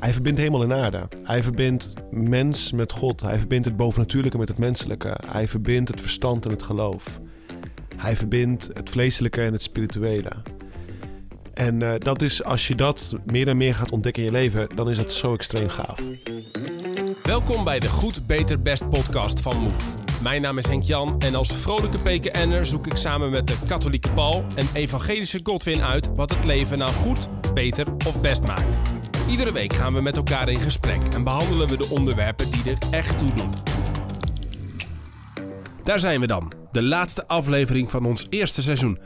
Hij verbindt hemel en aarde. Hij verbindt mens met God. Hij verbindt het bovennatuurlijke met het menselijke. Hij verbindt het verstand en het geloof. Hij verbindt het vleeselijke en het spirituele. En uh, dat is, als je dat meer en meer gaat ontdekken in je leven, dan is dat zo extreem gaaf. Welkom bij de Goed, Beter, Best podcast van Move. Mijn naam is Henk Jan en als vrolijke PKN'er zoek ik samen met de katholieke Paul en evangelische Godwin uit wat het leven nou goed, beter of best maakt. Iedere week gaan we met elkaar in gesprek en behandelen we de onderwerpen die er echt toe doen. Daar zijn we dan, de laatste aflevering van ons eerste seizoen.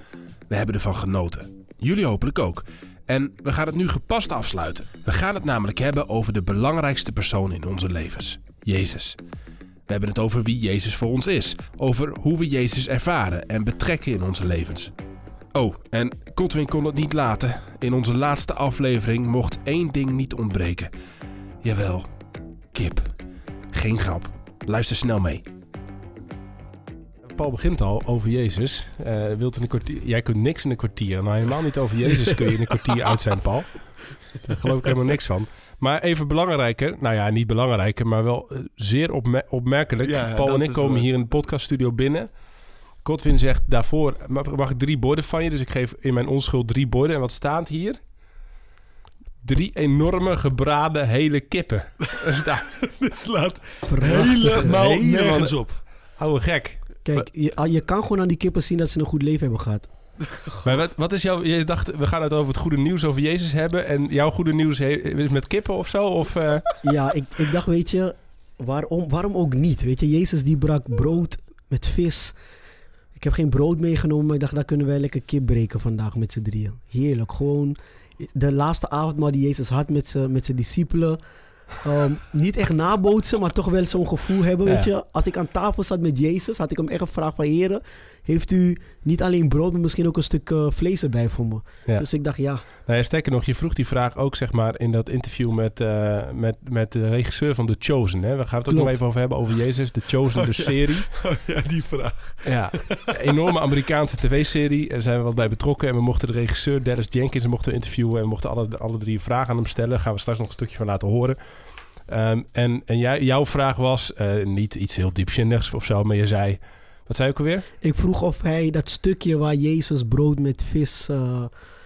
We hebben ervan genoten. Jullie hopelijk ook. En we gaan het nu gepast afsluiten. We gaan het namelijk hebben over de belangrijkste persoon in onze levens: Jezus. We hebben het over wie Jezus voor ons is, over hoe we Jezus ervaren en betrekken in onze levens. Oh, en Godwin kon het niet laten. In onze laatste aflevering mocht één ding niet ontbreken. Jawel, kip. Geen grap. Luister snel mee. Paul begint al over Jezus. Uh, wilt in een kwartier, jij kunt niks in een kwartier. Nou, helemaal niet over Jezus kun je in een kwartier uit zijn, Paul. Daar geloof ik helemaal niks van. Maar even belangrijker, nou ja, niet belangrijker, maar wel uh, zeer opmer opmerkelijk. Ja, Paul en ik komen hier in de podcaststudio binnen. Godwin zegt daarvoor, mag ik drie borden van je? Dus ik geef in mijn onschuld drie borden. En wat staat hier? Drie enorme gebraden hele kippen. Dit slaat helemaal nergens op. Oude gek. Kijk, je, ah, je kan gewoon aan die kippen zien dat ze een goed leven hebben gehad. Maar wat, wat is jouw... Je dacht, we gaan het over het goede nieuws over Jezus hebben. En jouw goede nieuws is met kippen of zo? Of, uh... Ja, ik, ik dacht, weet je, waarom, waarom ook niet? Weet je, Jezus die brak brood met vis. Ik heb geen brood meegenomen, maar ik dacht, daar kunnen wij lekker kip breken vandaag met z'n drieën. Heerlijk, gewoon de laatste avondmaal die Jezus had met zijn discipelen. Um, niet echt nabootsen, maar toch wel zo'n gevoel hebben. Weet je, als ik aan tafel zat met Jezus, had ik hem echt gevraagd van heren, heeft u niet alleen brood, maar misschien ook een stuk uh, vlees erbij voor me. Dus ik dacht ja. Nou ja, sterker nog, je vroeg die vraag ook zeg maar in dat interview met, uh, met, met de regisseur van The Chosen. Hè? We gaan het ook nog even over hebben over Jezus, The Chosen, oh, de serie. Oh ja, die vraag. Ja, enorme Amerikaanse tv-serie. Daar zijn we wat bij betrokken en we mochten de regisseur Dallas Jenkins mochten interviewen en we mochten alle, alle drie vragen aan hem stellen. Daar gaan we straks nog een stukje van laten horen. Um, en en jij, jouw vraag was uh, niet iets heel diepzinnigs of zo, maar je zei... Wat zei je ook alweer? Ik vroeg of hij dat stukje waar Jezus brood met vis uh,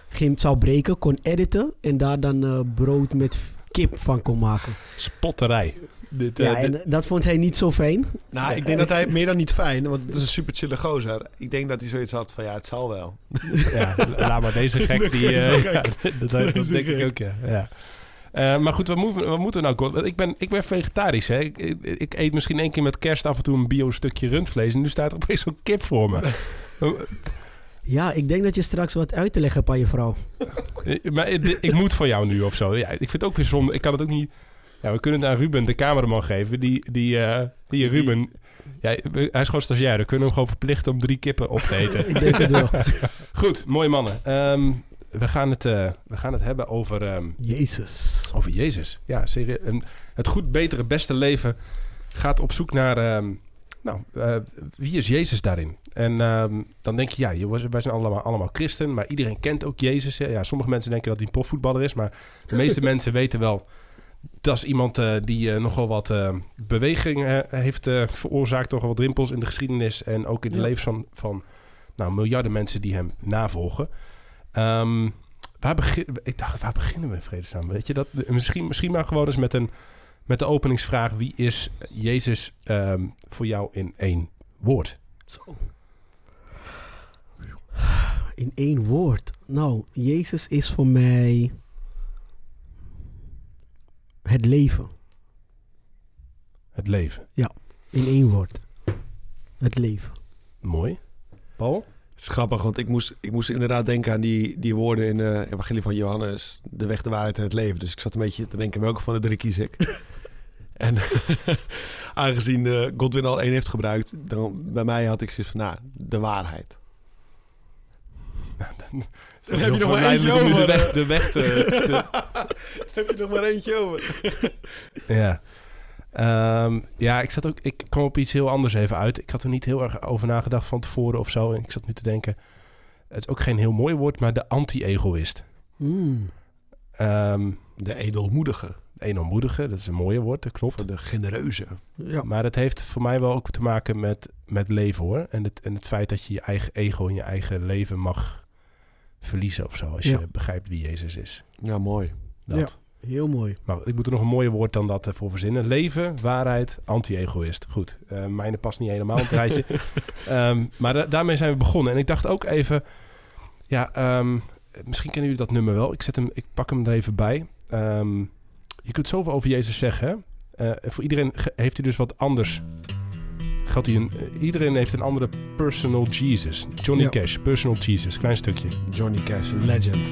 ging, zou breken, kon editen. En daar dan uh, brood met kip van kon maken. Spotterij. Dit, ja, en dat vond hij niet zo fijn. Nou, ik denk dat hij meer dan niet fijn, want het is een super chille gozer. Ik denk dat hij zoiets had van, ja, het zal wel. Ja, laat maar deze gek, die... Uh, dat, dat denk ik ook, ja. ja. Uh, maar goed, wat moeten, wat moeten we nou? Ik ben, ik ben vegetarisch. Hè? Ik, ik, eet misschien één keer met kerst af en toe een bio-stukje rundvlees. En nu staat er opeens zo'n kip voor me. Ja, ik denk dat je straks wat uit te leggen hebt aan je vrouw. Eh, maar ik moet voor jou nu of zo. Ja, ik vind het ook weer zonde. Ik kan het ook niet... Ja, we kunnen het aan Ruben, de cameraman, geven. Die, die, uh, die Ruben... Ja, hij is gewoon stagiair. Dan kunnen we hem gewoon verplichten om drie kippen op te eten. ik denk het wel. Goed, mooie mannen. Um, we gaan het, uh, we gaan het hebben over... Um, Jezus. Over Jezus, ja. Een, het goed, betere, beste leven gaat op zoek naar... Um, nou, uh, wie is Jezus daarin? En um, dan denk je, ja, wij zijn allemaal, allemaal christen, maar iedereen kent ook Jezus. Hè? Ja, sommige mensen denken dat hij een profvoetballer is, maar de meeste mensen weten wel... Dat is iemand uh, die nogal wat beweging heeft veroorzaakt, toch wel wat rimpels in de geschiedenis en ook in de ja. levens van, van nou, miljarden mensen die hem navolgen. Um, waar, begin, ik dacht, waar beginnen we in vredesnaam? Weet je dat? Misschien, misschien maar gewoon eens met, een, met de openingsvraag: wie is Jezus um, voor jou in één woord? Zo. In één woord. Nou, Jezus is voor mij het leven. Het leven? Ja, in één woord. Het leven. Mooi. Paul? Is grappig, want ik moest, ik moest inderdaad denken aan die, die woorden in de Evangelie van Johannes. De weg, de waarheid en het leven. Dus ik zat een beetje te denken, welke van de drie kies ik? en aangezien uh, Godwin al één heeft gebruikt, dan bij mij had ik zoiets van, nou, de waarheid. dan, dan heb je nog maar eentje over. De weg, de weg te, te... heb je nog maar eentje over. ja. Um, ja, ik zat ook. Ik kwam op iets heel anders even uit. Ik had er niet heel erg over nagedacht van tevoren of zo. En ik zat nu te denken. Het is ook geen heel mooi woord, maar de anti-egoïst. Mm. Um, de edelmoedige. Eenmoedige, dat is een mooie woord, dat klopt. De genereuze. Ja. Maar het heeft voor mij wel ook te maken met, met leven hoor. En het, en het feit dat je je eigen ego en je eigen leven mag verliezen of zo. Als Ja. je begrijpt wie Jezus is. Ja, mooi. Dat. Heel mooi. Maar ik moet er nog een mooier woord dan dat voor verzinnen. Leven, waarheid, anti-egoïst. Goed, eh mijne past niet helemaal het rijtje. Ehm, maar da- daarmee zijn we begonnen. En ik dacht ook even... Ja, ehm, misschien kennen jullie dat nummer wel. Ik, zet hem, ik pak hem er even bij. Ehm, je kunt zoveel over Jezus zeggen. Hè? Eh, voor iedereen heeft hij dus wat anders. Geldt hij een, eh, iedereen heeft een andere personal Jesus. Johnny Ja. Cash, personal Jesus. Klein stukje. Johnny Cash, legend.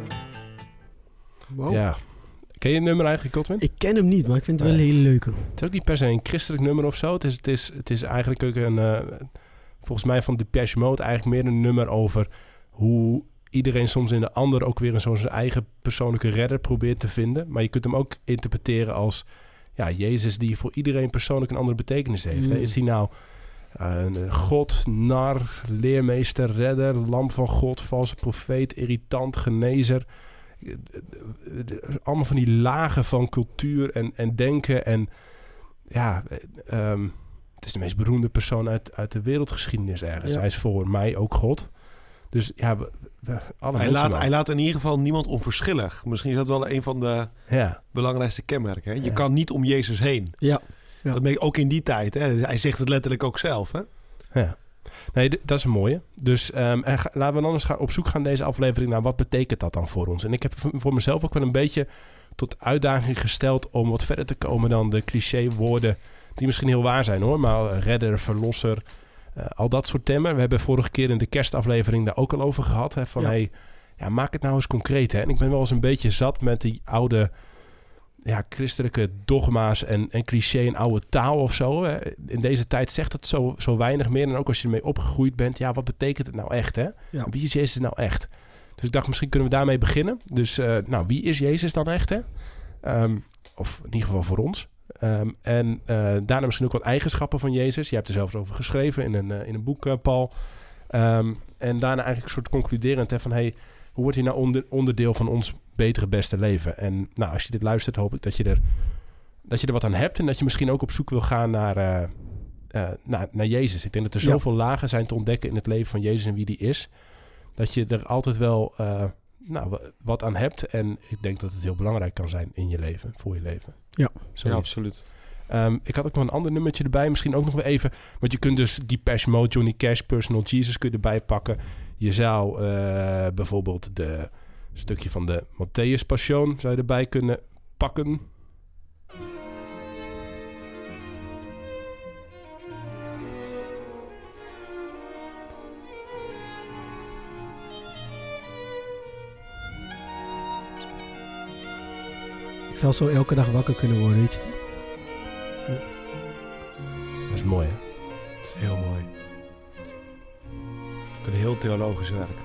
Wow. Ja. Ken je het nummer eigenlijk, Godwin? Ik ken hem niet, maar ik vind het wel Nee. een hele leuke. Het is ook niet per se een christelijk nummer of zo. Het is, het is, het is eigenlijk ook een... eh, volgens mij van Depeche Mode eigenlijk meer een nummer over... hoe iedereen soms in de ander ook weer een zo'n zijn eigen persoonlijke redder probeert te vinden. Maar je kunt hem ook interpreteren als... Ja, Jezus die voor iedereen persoonlijk een andere betekenis heeft. hè. Mm. Is hij nou eh, een god, nar, leermeester, redder, lam van God, valse profeet, irritant, genezer... Allemaal van die lagen van cultuur en, en denken en ja, eh, ehm, het is de meest beroemde persoon uit, uit de wereldgeschiedenis ergens. Ja. Hij is voor mij ook God. Dus ja, we, we- alle Hij laat, hij laat in ieder geval niemand onverschillig. Misschien is dat wel een van de Ja, belangrijkste kenmerken. Hè? Je Ja. kan niet om Jezus heen. Ja. Ja. Dat merk je ook in die tijd. Hè? Hij zegt het letterlijk ook zelf. Hè? ja. Nee, dat is een mooie. Dus ehm, en laten we dan eens gaan op zoek gaan deze aflevering naar wat betekent dat dan voor ons. En ik heb voor mezelf ook wel een beetje tot uitdaging gesteld om wat verder te komen dan de cliché woorden die misschien heel waar zijn hoor. Maar redder, verlosser, eh, al dat soort termen. We hebben vorige keer in de kerstaflevering daar ook al over gehad. Hè, van Ja. hey, ja, maak het nou eens concreet. Hè? En ik ben wel eens een beetje zat met die oude ja, christelijke dogma's en, en cliché en oude taal of zo. Hè. In deze tijd zegt het zo, zo weinig meer. En ook als je ermee opgegroeid bent, ja, wat betekent het nou echt? Hè? Ja. Wie is Jezus nou echt? Dus ik dacht, misschien kunnen we daarmee beginnen. Dus, eh, nou, wie is Jezus dan echt? Hè? Ehm, of in ieder geval voor ons. Ehm, en eh, daarna misschien ook wat eigenschappen van Jezus. Je hebt er zelfs over geschreven in een, eh, in een boek, Paul. Ehm, en daarna eigenlijk een soort concluderend hè, van... Hey, hoe wordt hij nou onder, onderdeel van ons betere, beste leven? En nou, als je dit luistert, hoop ik dat je er, dat je er wat aan hebt... en dat je misschien ook op zoek wil gaan naar, eh, eh, naar, naar Jezus. Ik denk dat er Ja. zoveel lagen zijn te ontdekken in het leven van Jezus en wie die is... dat je er altijd wel eh, nou, wa- wat aan hebt. En ik denk dat het heel belangrijk kan zijn in je leven, voor je leven. Ja. Zoiets. absoluut. Ehm, ik had ook nog een ander nummertje erbij. Misschien ook nog wel even. Want je kunt dus Depeche Mode, Johnny Cash, Personal Jesus kun erbij pakken. Je zou eh, bijvoorbeeld de stukje van de Matthäus Passion zou je erbij kunnen pakken. Ik zou zo elke dag wakker kunnen worden, weet je? Dat is mooi hè? Dat is heel mooi. We kunnen heel theologisch werken.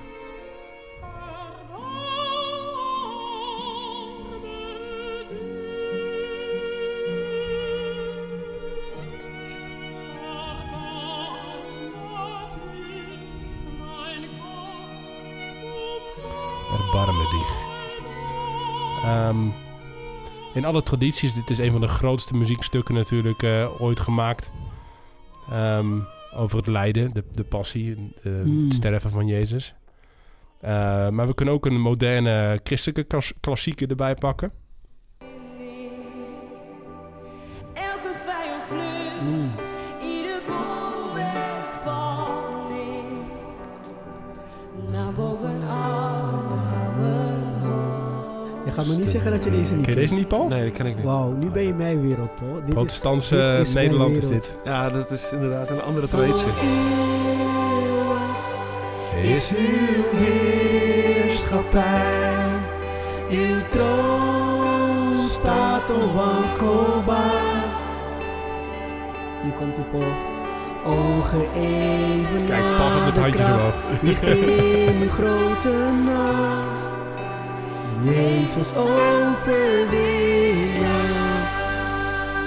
Erbarme dich. Ehm, in alle tradities, dit is een van de grootste muziekstukken natuurlijk eh, ooit gemaakt. Ehm, over het lijden, de, de passie, de- Hmm. het sterven van Jezus. Eh, maar we kunnen ook een moderne christelijke klas- klassieker erbij pakken. Niet zeggen dat je deze niet Ken je deze niet, Paul? Nee, dat ken ik niet. Wauw, nu ben je mijn wereld, Paul. Dit is, Protestantse dit is mijn Nederland is dit. Ja, dat is inderdaad een andere traditie. Is uw Heer. heerschappij. Uw troon staat onwankelbaar. Hier komt hij, Paul. Ogen even Kijk, Paul gaat met de handjes omhoog. Ligt in uw grote naam. Jezus overwinnaar.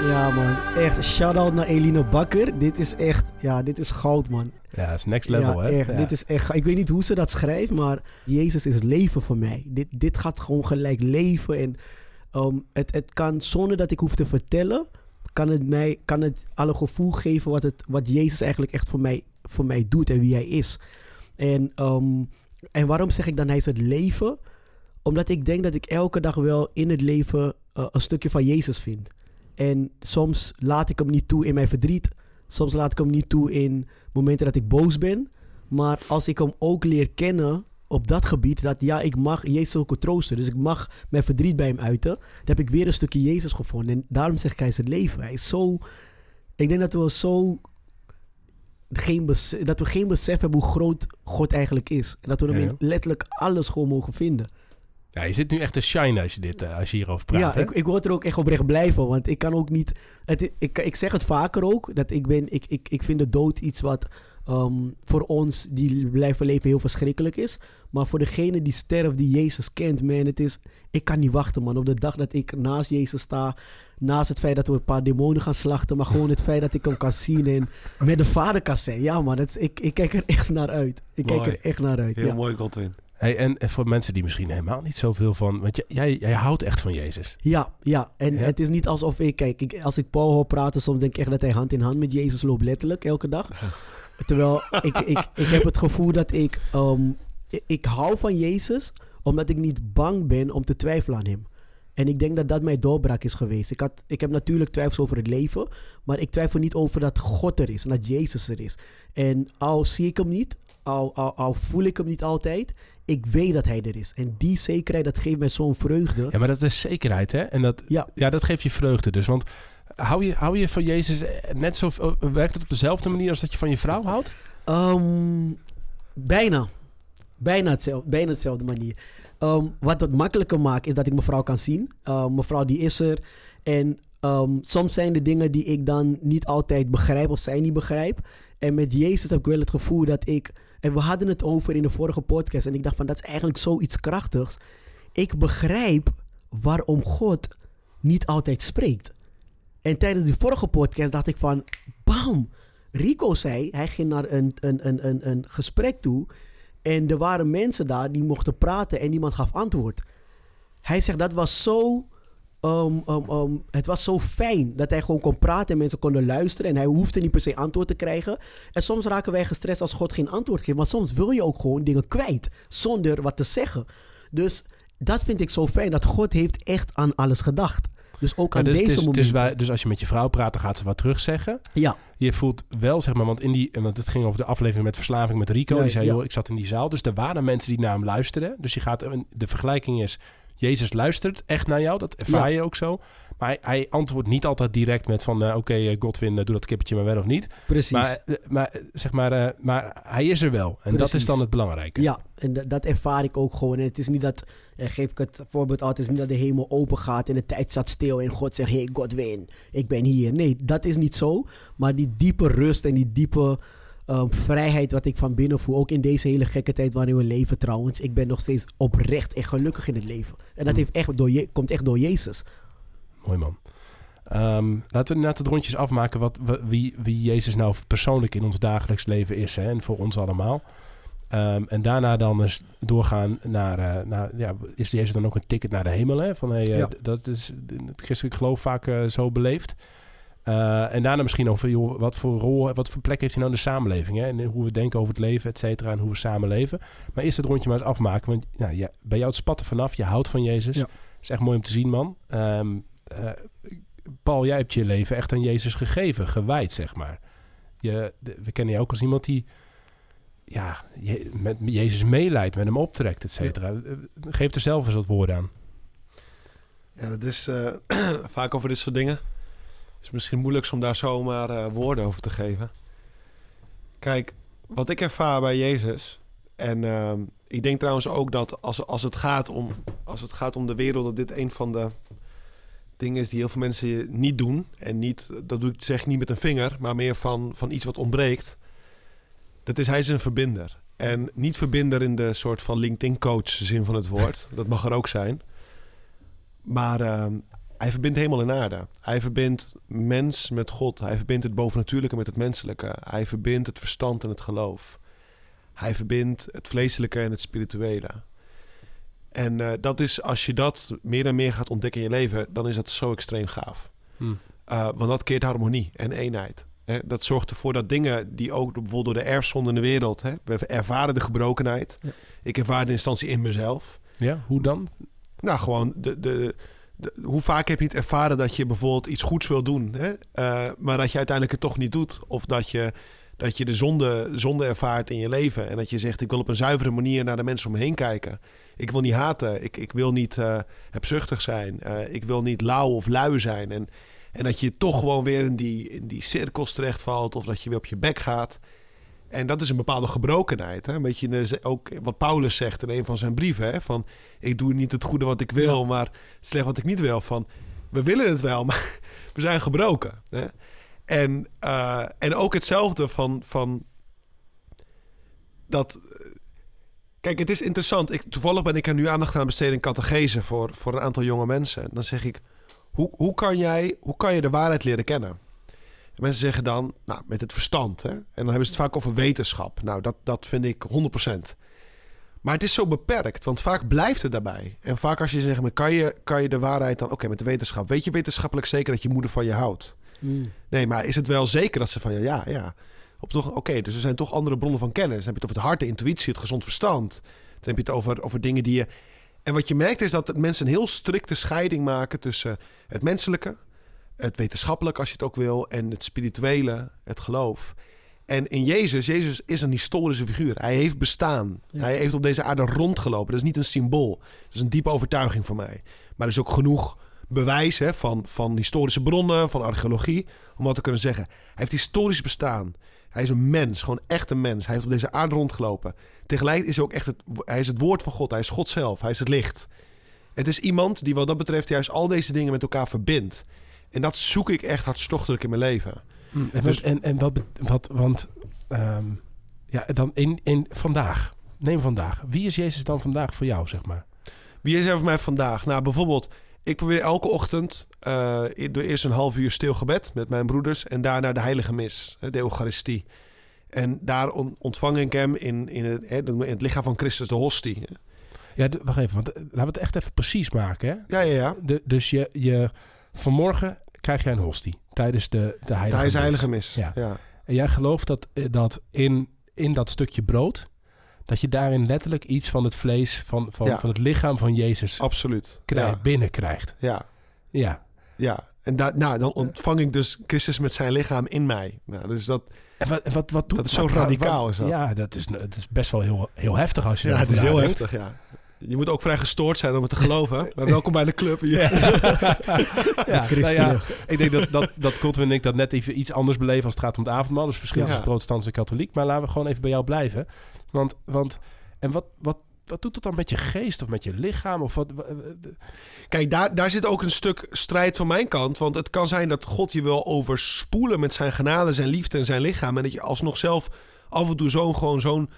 Ja man, echt shout-out naar Eline Bakker. Dit is echt, ja, dit is goud man. Ja, het is next level, ja, hè? Echt, Ja. Dit is echt, ik weet niet hoe ze dat schrijft, maar Jezus is leven voor mij. Dit, dit gaat gewoon gelijk leven en ehm, het, het kan zonder dat ik hoef te vertellen, kan het mij, kan het alle gevoel geven wat, het, wat Jezus eigenlijk echt voor mij, voor mij doet en wie hij is. En, ehm, en waarom zeg ik dan hij is het leven? Omdat ik denk dat ik elke dag wel in het leven eh, een stukje van Jezus vind. En soms laat ik hem niet toe in mijn verdriet. Soms laat ik hem niet toe in momenten dat ik boos ben. Maar als ik hem ook leer kennen op dat gebied, dat ja, ik mag Jezus ook troosten. Dus ik mag mijn verdriet bij hem uiten. Dan heb ik weer een stukje Jezus gevonden. En daarom zeg ik, hij is het leven. Hij is zo... Ik denk dat we zo... Geen besef, dat we geen besef hebben hoe groot God eigenlijk is. En dat we hem Ja. in letterlijk alles gewoon mogen vinden. Ja, je zit nu echt te shine als je, dit, eh, als je hierover praat, ja, hè? ik, ik word er ook echt oprecht blij van. Want ik kan ook niet. Het, ik, ik zeg het vaker ook. Dat ik ben. Ik, ik, ik vind de dood iets wat ehm, voor ons die blijven leven heel verschrikkelijk is. Maar voor degene die sterft, die Jezus kent, man, het is. Ik kan niet wachten, man. Op de dag dat ik naast Jezus sta. Naast het feit dat we een paar demonen gaan slachten. Maar gewoon het feit dat ik hem kan zien en met de vader kan zijn. Ja, man. Dat is, ik, ik kijk er echt naar uit. Ik kijk er echt naar uit. Heel ja. mooi, Godwin. Hey, en, en voor mensen die misschien helemaal niet zoveel van... Want jij, jij, houdt echt van Jezus. Ja, ja. En Ja? het is niet alsof ik, kijk, ik, als ik Paul hoor praten, soms denk ik echt dat hij hand in hand met Jezus loopt, letterlijk, elke dag. Terwijl ik, ik, ik heb het gevoel dat ik, ehm, ik, ik hou van Jezus, omdat ik niet bang ben om te twijfelen aan hem. En ik denk dat dat mijn doorbraak is geweest. Ik, had, ik heb natuurlijk twijfels over het leven, maar ik twijfel niet over dat God er is en dat Jezus er is. En al zie ik hem niet, al, al, al voel ik hem niet altijd, ik weet dat hij er is. En die zekerheid, dat geeft mij zo'n vreugde. Ja, maar dat is zekerheid, hè? En dat, Ja. ja, dat geeft je vreugde dus. Want hou je, hou je van Jezus net zo... eh, Werkt het op dezelfde manier als dat je van je vrouw houdt? Ehm, bijna. Bijna, hetzelfde, bijna hetzelfde manier. Ehm, wat het makkelijker maakt, is dat ik mevrouw kan zien. Ehm, mevrouw die is er. En soms zijn er dingen die ik dan niet altijd begrijp of zij niet begrijpt. En met Jezus heb ik wel het gevoel dat ik... En we hadden het over in de vorige podcast. En ik dacht van, dat is eigenlijk zoiets krachtigs. Ik begrijp waarom God niet altijd spreekt. En tijdens die vorige podcast dacht ik van... Bam! Rico zei, hij ging naar een, een, een, een, een gesprek toe. En er waren mensen daar die mochten praten en niemand gaf antwoord. Hij zegt dat was zo. Ehm, ehm, ehm, het was zo fijn dat hij gewoon kon praten en mensen konden luisteren. En hij hoefde niet per se antwoord te krijgen. En soms raken wij gestrest als God geen antwoord geeft. Maar soms wil je ook gewoon dingen kwijt zonder wat te zeggen. Dus dat vind ik zo fijn dat God heeft echt aan alles gedacht. Dus ook aan Ja, dus, deze is- momenten. dus, wij- dus als je met je vrouw praat, dan gaat ze wat terugzeggen. Ja, Je voelt wel, zeg maar, want, in die, want het ging over de aflevering met verslaving met Rico. Ja, die zei, ja. joh, ik zat in die zaal. Dus er waren mensen die naar hem luisterden. Dus je gaat, de vergelijking is, Jezus luistert echt naar jou. Dat ervaar Ja. je ook zo. Maar hij, hij antwoordt niet altijd direct met van, eh, oké, eh, Godwin, doe dat kippetje maar wel of niet. precies. Maar, eh, maar, zeg maar, maar hij is er wel. En dat is dan het belangrijke. Ja, en dat, ervaar ik ook gewoon. En het is niet dat, geef ik het voorbeeld altijd, het is niet dat de hemel open gaat en de tijd staat stil en God zegt, hey Godwin, ik ben hier. Nee, dat is niet zo. Maar die diepe rust en die diepe ehm, vrijheid wat ik van binnen voel, ook in deze hele gekke tijd waarin we leven trouwens. Ik ben nog steeds oprecht en gelukkig in het leven. En dat Mm. heeft echt door je, komt echt door Jezus. Mooi man. Ehm, laten we net het rondjes afmaken wat, wa- wie, wie Jezus nou persoonlijk in ons dagelijks leven is. Hè, en voor ons allemaal. Ehm, en daarna dan eens doorgaan naar, naar ja, is Jezus dan ook een ticket naar de hemel? Hè? Van, hey, eh, Ja. Dat is het christelijk geloof vaak eh, zo beleefd. Eh, en daarna misschien over joh, wat voor rol, wat voor plek heeft hij nou in de samenleving? Hè? En hoe we denken over het leven, et cetera, en hoe we samenleven. Maar eerst het rondje maar eens afmaken. Want nou, ja, bij jou het spatten vanaf, je houdt van Jezus. Ja. is echt mooi om te zien, man. Ehm, eh, Paul, jij hebt je leven echt aan Jezus gegeven, gewijd, zeg maar. Je, de- we kennen je ook als iemand die ja, je- met Jezus meeleidt, met hem optrekt, et cetera. Eh, Geef er zelf eens wat woorden aan. Ja, dat is eh, vaak over dit soort dingen. Het is misschien moeilijk om daar zomaar eh, woorden over te geven. Kijk, wat ik ervaar bij Jezus... en ehm, ik denk trouwens ook dat als, als, het gaat om, als het gaat om de wereld, dat dit een van de dingen is die heel veel mensen niet doen. En niet, dat doe ik zeg niet met een vinger, maar meer van, van iets wat ontbreekt. Dat is, hij is een verbinder. En niet verbinder in de soort van LinkedIn-coach zin van het woord. dat mag er ook zijn. Maar ehm, hij verbindt hemel en aarde. Hij verbindt mens met God. Hij verbindt het bovennatuurlijke met het menselijke. Hij verbindt het verstand en het geloof. Hij verbindt het vleeselijke en het spirituele. En eh, dat is, als je dat meer en meer gaat ontdekken in je leven, dan is dat zo extreem gaaf. Hm. Uh, want dat keert harmonie en eenheid. Hè? Dat zorgt ervoor dat dingen die ook bijvoorbeeld door de erfzonde in de wereld... Hè? we ervaren de gebrokenheid. Ja. Ik ervaar de instantie in mezelf. Ja, hoe dan? Nou, gewoon de, de- hoe vaak heb je het ervaren dat je bijvoorbeeld iets goeds wil doen, hè? Eh, maar dat je uiteindelijk het toch niet doet? Of dat je, dat je de zonde, zonde ervaart in je leven en dat je zegt: Ik wil op een zuivere manier naar de mensen om me heen kijken. Ik wil niet haten, ik, ik wil niet eh, hebzuchtig zijn, eh, ik wil niet lauw of lui zijn. En, en dat je toch gewoon weer in die, in die cirkels terechtvalt of dat je weer op je bek gaat. En dat is een bepaalde gebrokenheid. Hè? Een beetje de- ook wat Paulus zegt in een van zijn brieven. Hè? Van, ik doe niet het goede wat ik wil, maar slecht wat ik niet wil. Van, we willen het wel, maar we zijn gebroken. Hè? En, eh, en ook hetzelfde van, van dat... Kijk, het is interessant. Ik, toevallig ben ik er nu aandacht aan besteden in catechese voor, voor een aantal jonge mensen. En dan zeg ik, hoe, hoe, kan jij, hoe kan je de waarheid leren kennen? En mensen zeggen dan, nou, met het verstand. Hè? En dan hebben ze het vaak over wetenschap. Nou, dat, dat vind ik 100%. Maar het is zo beperkt, want vaak blijft het daarbij. En vaak als je zegt, maar kan je, kan je de waarheid dan... Oké, met de wetenschap. Weet je wetenschappelijk zeker dat je moeder van je houdt? Mm. Nee, maar is het wel zeker dat ze van je... Ja, ja. Op toch, Oké, dus er zijn toch andere bronnen van kennis. Dan heb je het over het hart, de intuïtie, het gezond verstand. Dan heb je het over, over dingen die je... En wat je merkt is dat mensen een heel strikte scheiding maken... tussen het menselijke, het wetenschappelijke als je het ook wil... en het spirituele, het geloof. En in Jezus, Jezus is een historische figuur. Hij heeft bestaan. Ja. Hij heeft op deze aarde rondgelopen. Dat is niet een symbool. Dat is een diepe overtuiging voor mij. Maar er is ook genoeg bewijs hè, van, van historische bronnen, van archeologie... om wat te kunnen zeggen. Hij heeft historisch bestaan. Hij is een mens, gewoon echt een mens. Hij heeft op deze aarde rondgelopen. Tegelijk is hij ook echt het, hij is het woord van God. Hij is God zelf. Hij is het licht. Het is iemand die wat dat betreft juist al deze dingen met elkaar verbindt. En dat zoek ik echt hartstochtelijk in mijn leven. Hm, En, wat- Dus- en, en wat, wat want ehm, ja, dan in, in vandaag. Neem vandaag. Wie is Jezus dan vandaag voor jou, zeg maar? Wie is er voor mij vandaag? Nou, bijvoorbeeld, ik probeer elke ochtend eh door eerst een half uur stil gebed met mijn broeders en daarna de heilige mis, de Eucharistie. En daar on- ontvang ik hem in, in, het, in het lichaam van Christus, de hostie. Ja, wacht even, want eh, laten we het echt even precies maken. Hè? Ja, ja, ja. De, dus je, je, vanmorgen krijg jij een hostie tijdens de, de heilige mis. heilige mis. Ja. Ja. En jij gelooft dat, eh, dat in, in dat stukje brood, dat je daarin letterlijk iets van het vlees, van, van, Ja. van het lichaam van Jezus absoluut. krijgt, Ja, binnenkrijgt. ja, Ja. ja. En da nou, dan ontvang ik dus Christus met zijn lichaam in mij. Nou, dus dat, En wat, wat, wat doet Dat is zo wat- radicaal, wat- is dat. Ja, dat is, het is best wel heel, heel heftig als je ja, het is heel heftig, ja. Je moet ook vrij gestoord zijn om het te geloven. Maar welkom bij de club hier. Ja, nou ik denk dat, dat, dat Colton en ik dat net even iets anders beleven als het gaat om het avondmaal. Dus verschil Ja. tussen protestants en katholiek. Maar laten we gewoon even bij jou blijven. Want, want en wat, wat, wat doet het dan met je geest of met je lichaam? Of wat, wa- Kijk, daar, daar zit ook een stuk strijd van mijn kant. Want het kan zijn dat God je wil overspoelen met zijn genade, zijn liefde en zijn lichaam. En dat je alsnog zelf af en toe zo'n gewoon zo'n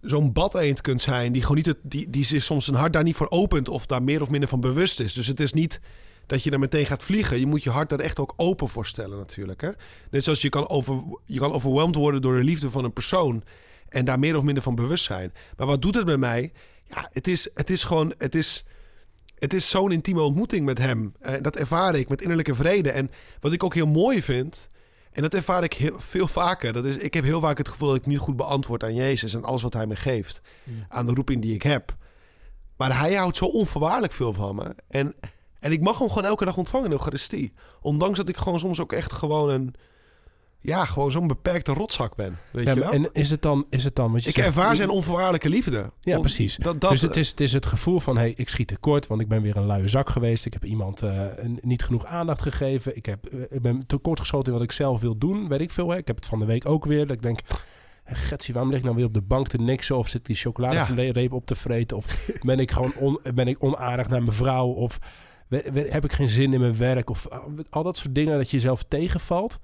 zo'n bad eend kunt zijn. Die gewoon niet het, die, die zich soms zijn hart daar niet voor opent. Of daar meer of minder van bewust is. Dus het is niet dat je er meteen gaat vliegen. Je moet je hart daar echt ook open voor stellen natuurlijk. Hè? Net zoals je kan, over, je kan overweldigd worden door de liefde van een persoon. En daar meer of minder van bewust zijn. Maar wat doet het met mij? Ja, het is, het is gewoon... Het is, het is zo'n intieme ontmoeting met hem. Eh, dat ervaar ik met innerlijke vrede. En wat ik ook heel mooi vind, en dat ervaar ik heel, veel vaker. Dat is, ik heb heel vaak het gevoel dat ik niet goed beantwoord aan Jezus en alles wat hij me geeft. Aan de roeping die ik heb. Maar hij houdt zo onvoorwaardelijk veel van me. En, en ik mag hem gewoon elke dag ontvangen in de Eucharistie. Ondanks dat ik gewoon soms ook echt gewoon een... Ja, gewoon zo'n beperkte rotzak ben. Weet ja, je wel? en is het dan... Is het dan want je ik zegt- ervaar zijn onvoorwaardelijke liefde. Ja, precies. Dat, dat, dus het is, het is het gevoel van, hey, ik schiet tekort, want ik ben weer een luie zak geweest. Ik heb iemand eh, niet genoeg aandacht gegeven. Ik, heb, eh, ik ben tekortgeschoten in wat ik zelf wil doen, weet ik veel. Hè. Ik heb het van de week ook weer, dat ik denk, Getsie, waarom lig ik nou weer op de bank te niksen? Of zit die chocoladereep op te vreten? Of ben ik gewoon on, ben ik onaardig naar mijn vrouw? Of heb ik geen zin in mijn werk? Of uh, al dat soort dingen dat je jezelf tegenvalt.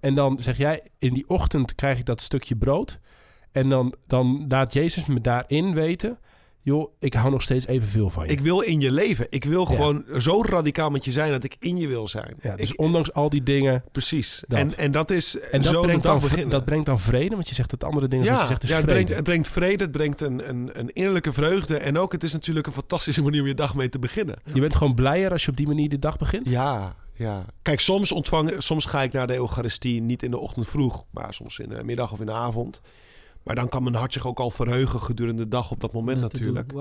En dan zeg jij, in die ochtend krijg ik dat stukje brood. En dan, dan laat Jezus me daarin weten... joh, ik hou nog steeds evenveel van je. Ik wil in je leven. Ik wil gewoon zo radicaal met je zijn dat ik in je wil zijn. ja, dus ik, ondanks al die dingen... precies. dat. En, en dat is En dat brengt, dan, beginnen. dat brengt dan vrede, want je zegt dat andere dingen ja, je zegt is ja het, vrede. brengt, het brengt vrede, het brengt een, een, een innerlijke vreugde. En ook, het is natuurlijk een fantastische manier om je dag mee te beginnen. Je bent gewoon blijer als je op die manier de dag begint. Ja, ja. Kijk, soms, ontvang, soms ga ik naar de Eucharistie niet in de ochtend vroeg, maar soms in de middag of in de avond. Maar dan kan mijn hart zich ook al verheugen gedurende de dag op dat moment natuurlijk.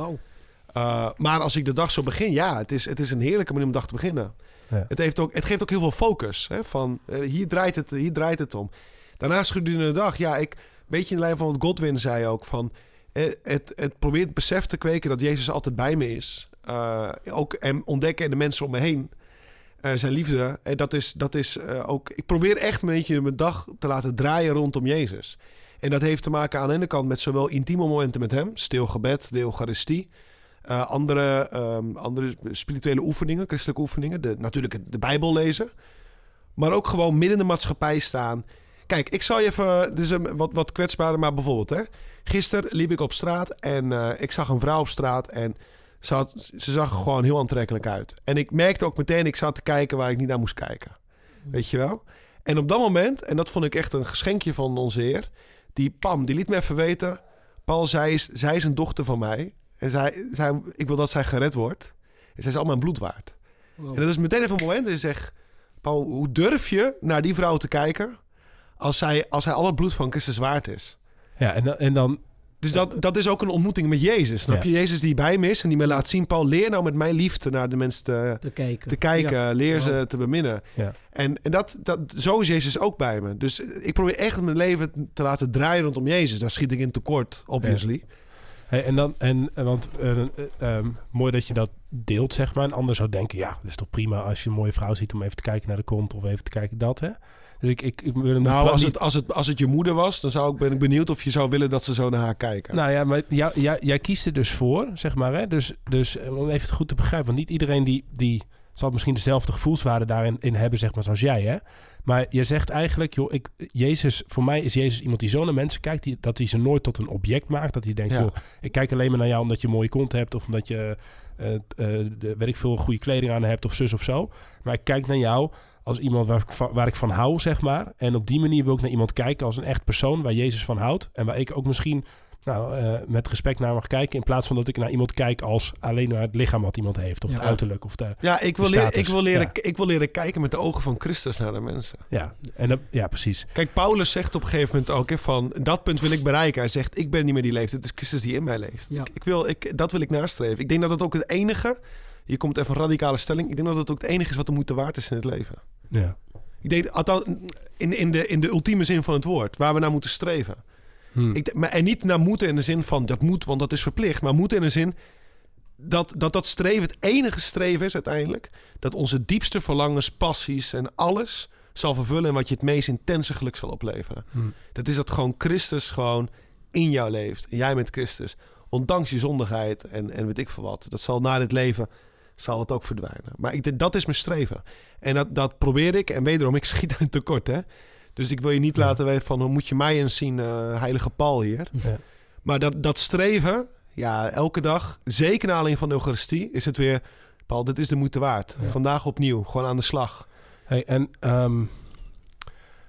Uh, maar als ik de dag zo begin, ja, het is, het is een heerlijke manier om de dag te beginnen. Ja. Het, heeft ook, het geeft ook heel veel focus. Hè, van, eh, hier, draait het, hier draait het om. Daarnaast gedurende de dag, ja, ik, een beetje in de lijn van wat Godwin zei ook. Van, eh, het, het probeert het besef te kweken dat Jezus altijd bij me is. Uh, ook en ontdekken in de mensen om me heen. Uh, zijn liefde. En dat is, dat is uh, ook. Ik probeer echt een beetje mijn dag te laten draaien rondom Jezus. En dat heeft te maken aan de ene kant met zowel intieme momenten met hem, stil gebed, de Eucharistie. Andere, um, andere spirituele oefeningen, christelijke oefeningen. De, natuurlijk de Bijbel lezen. Maar ook gewoon midden in de maatschappij staan. Kijk, ik zal je even... Dit is wat, wat kwetsbaarder, maar bijvoorbeeld... Hè, gisteren liep ik op straat en ik zag een vrouw op straat... en ze, had, ze zag er gewoon heel aantrekkelijk uit. En ik merkte ook meteen, ik zat te kijken waar ik niet naar moest kijken. Weet je wel? En op dat moment, en dat vond ik echt een geschenkje van onze Heer... die Pam, die liet me even weten... Paul, zij is, zij is een dochter van mij... En zij, zij, ik wil dat zij gered wordt. En zij is al mijn bloed waard. Wow. En dat is meteen even een moment dat je zegt... Paul, hoe durf je naar die vrouw te kijken... als zij, als hij al het bloed van Christus waard is? Ja, en, dan, en dan... Dus dat, dat is ook een ontmoeting met Jezus. Snap ja. je? Jezus die bij me is en die me laat zien... Paul, leer nou met mijn liefde naar de mensen te, te kijken. Te kijken ja. Leer ze te beminnen. Ja. En, en dat, dat, zo is Jezus ook bij me. Dus ik probeer echt mijn leven te laten draaien rondom Jezus. Daar schiet ik in tekort, obviously. Ja. Hey, en dan, en, want uh, uh, um, mooi dat je dat deelt, zeg maar. Een ander zou denken, ja, dat is toch prima als je een mooie vrouw ziet om even te kijken naar de kont of even te kijken dat, hè? Dus ik, ik, ik wil hem nou, als het, als, het, als het je moeder was, dan zou ik, ben ik benieuwd of je zou willen dat ze zo naar haar kijken. Nou ja, maar jij, jij, jij kiest er dus voor, zeg maar, hè? Dus, dus om even het goed te begrijpen, want niet iedereen die, die zal misschien dezelfde gevoelswaarde daarin in hebben, zeg maar, zoals jij, hè? Maar je zegt eigenlijk, joh, ik, Jezus, voor mij is Jezus iemand die zo naar mensen kijkt, die, dat hij ze nooit tot een object maakt. Dat hij denkt, ja. joh, ik kijk alleen maar naar jou omdat je een mooie kont hebt of omdat je, uh, uh, de, weet ik veel, goede kleding aan hebt of zus of zo. Maar ik kijk naar jou als iemand waar ik, van, waar ik van hou, zeg maar. En op die manier wil ik naar iemand kijken als een echt persoon waar Jezus van houdt. En waar ik ook misschien nou, uh, met respect naar mag kijken. In plaats van dat ik naar iemand kijk als alleen naar het lichaam wat iemand heeft. Of ja. het uiterlijk. Of de, ja, ik wil, leren, ik, wil leren, ja. ik wil leren kijken met de ogen van Christus naar de mensen. Ja, en dat, ja precies. Kijk, Paulus zegt op een gegeven moment ook hè, van... dat punt wil ik bereiken. Hij zegt, ik ben niet meer die leeft. Het is Christus die in mij leeft. Ja. Ik, ik, wil, ik, dat wil ik nastreven. Ik denk dat het ook het enige... Hier komt even een radicale stelling. Ik denk dat het ook het enige is wat de moeite waard is in het leven. Ja. Ik denk, althans, in, in, de, in de ultieme zin van het woord. Waar we naar moeten streven. Hmm. Ik, maar, en niet naar moeten in de zin van dat moet, want dat is verplicht. Maar moeten in de zin dat dat, dat streven het enige streven is uiteindelijk. Dat onze diepste verlangens, passies en alles zal vervullen. En wat je het meest intense geluk zal opleveren. Hmm. Dat is dat gewoon Christus gewoon in jou leeft. En jij met Christus. Ondanks je zondigheid en, en weet ik veel wat. Dat zal na dit leven zal het ook verdwijnen. Maar ik, dat is mijn streven. En dat, dat probeer ik. En wederom, ik schiet aan tekort hè. Dus ik wil je niet ja. laten weten van hoe moet je mij eens zien, uh, heilige Paul hier. Ja. Maar dat, dat streven, ja, elke dag, zeker naar aanleiding van de Eucharistie, is het weer, Paul, dit is de moeite waard. Ja. Vandaag opnieuw, gewoon aan de slag. Hey, en, um,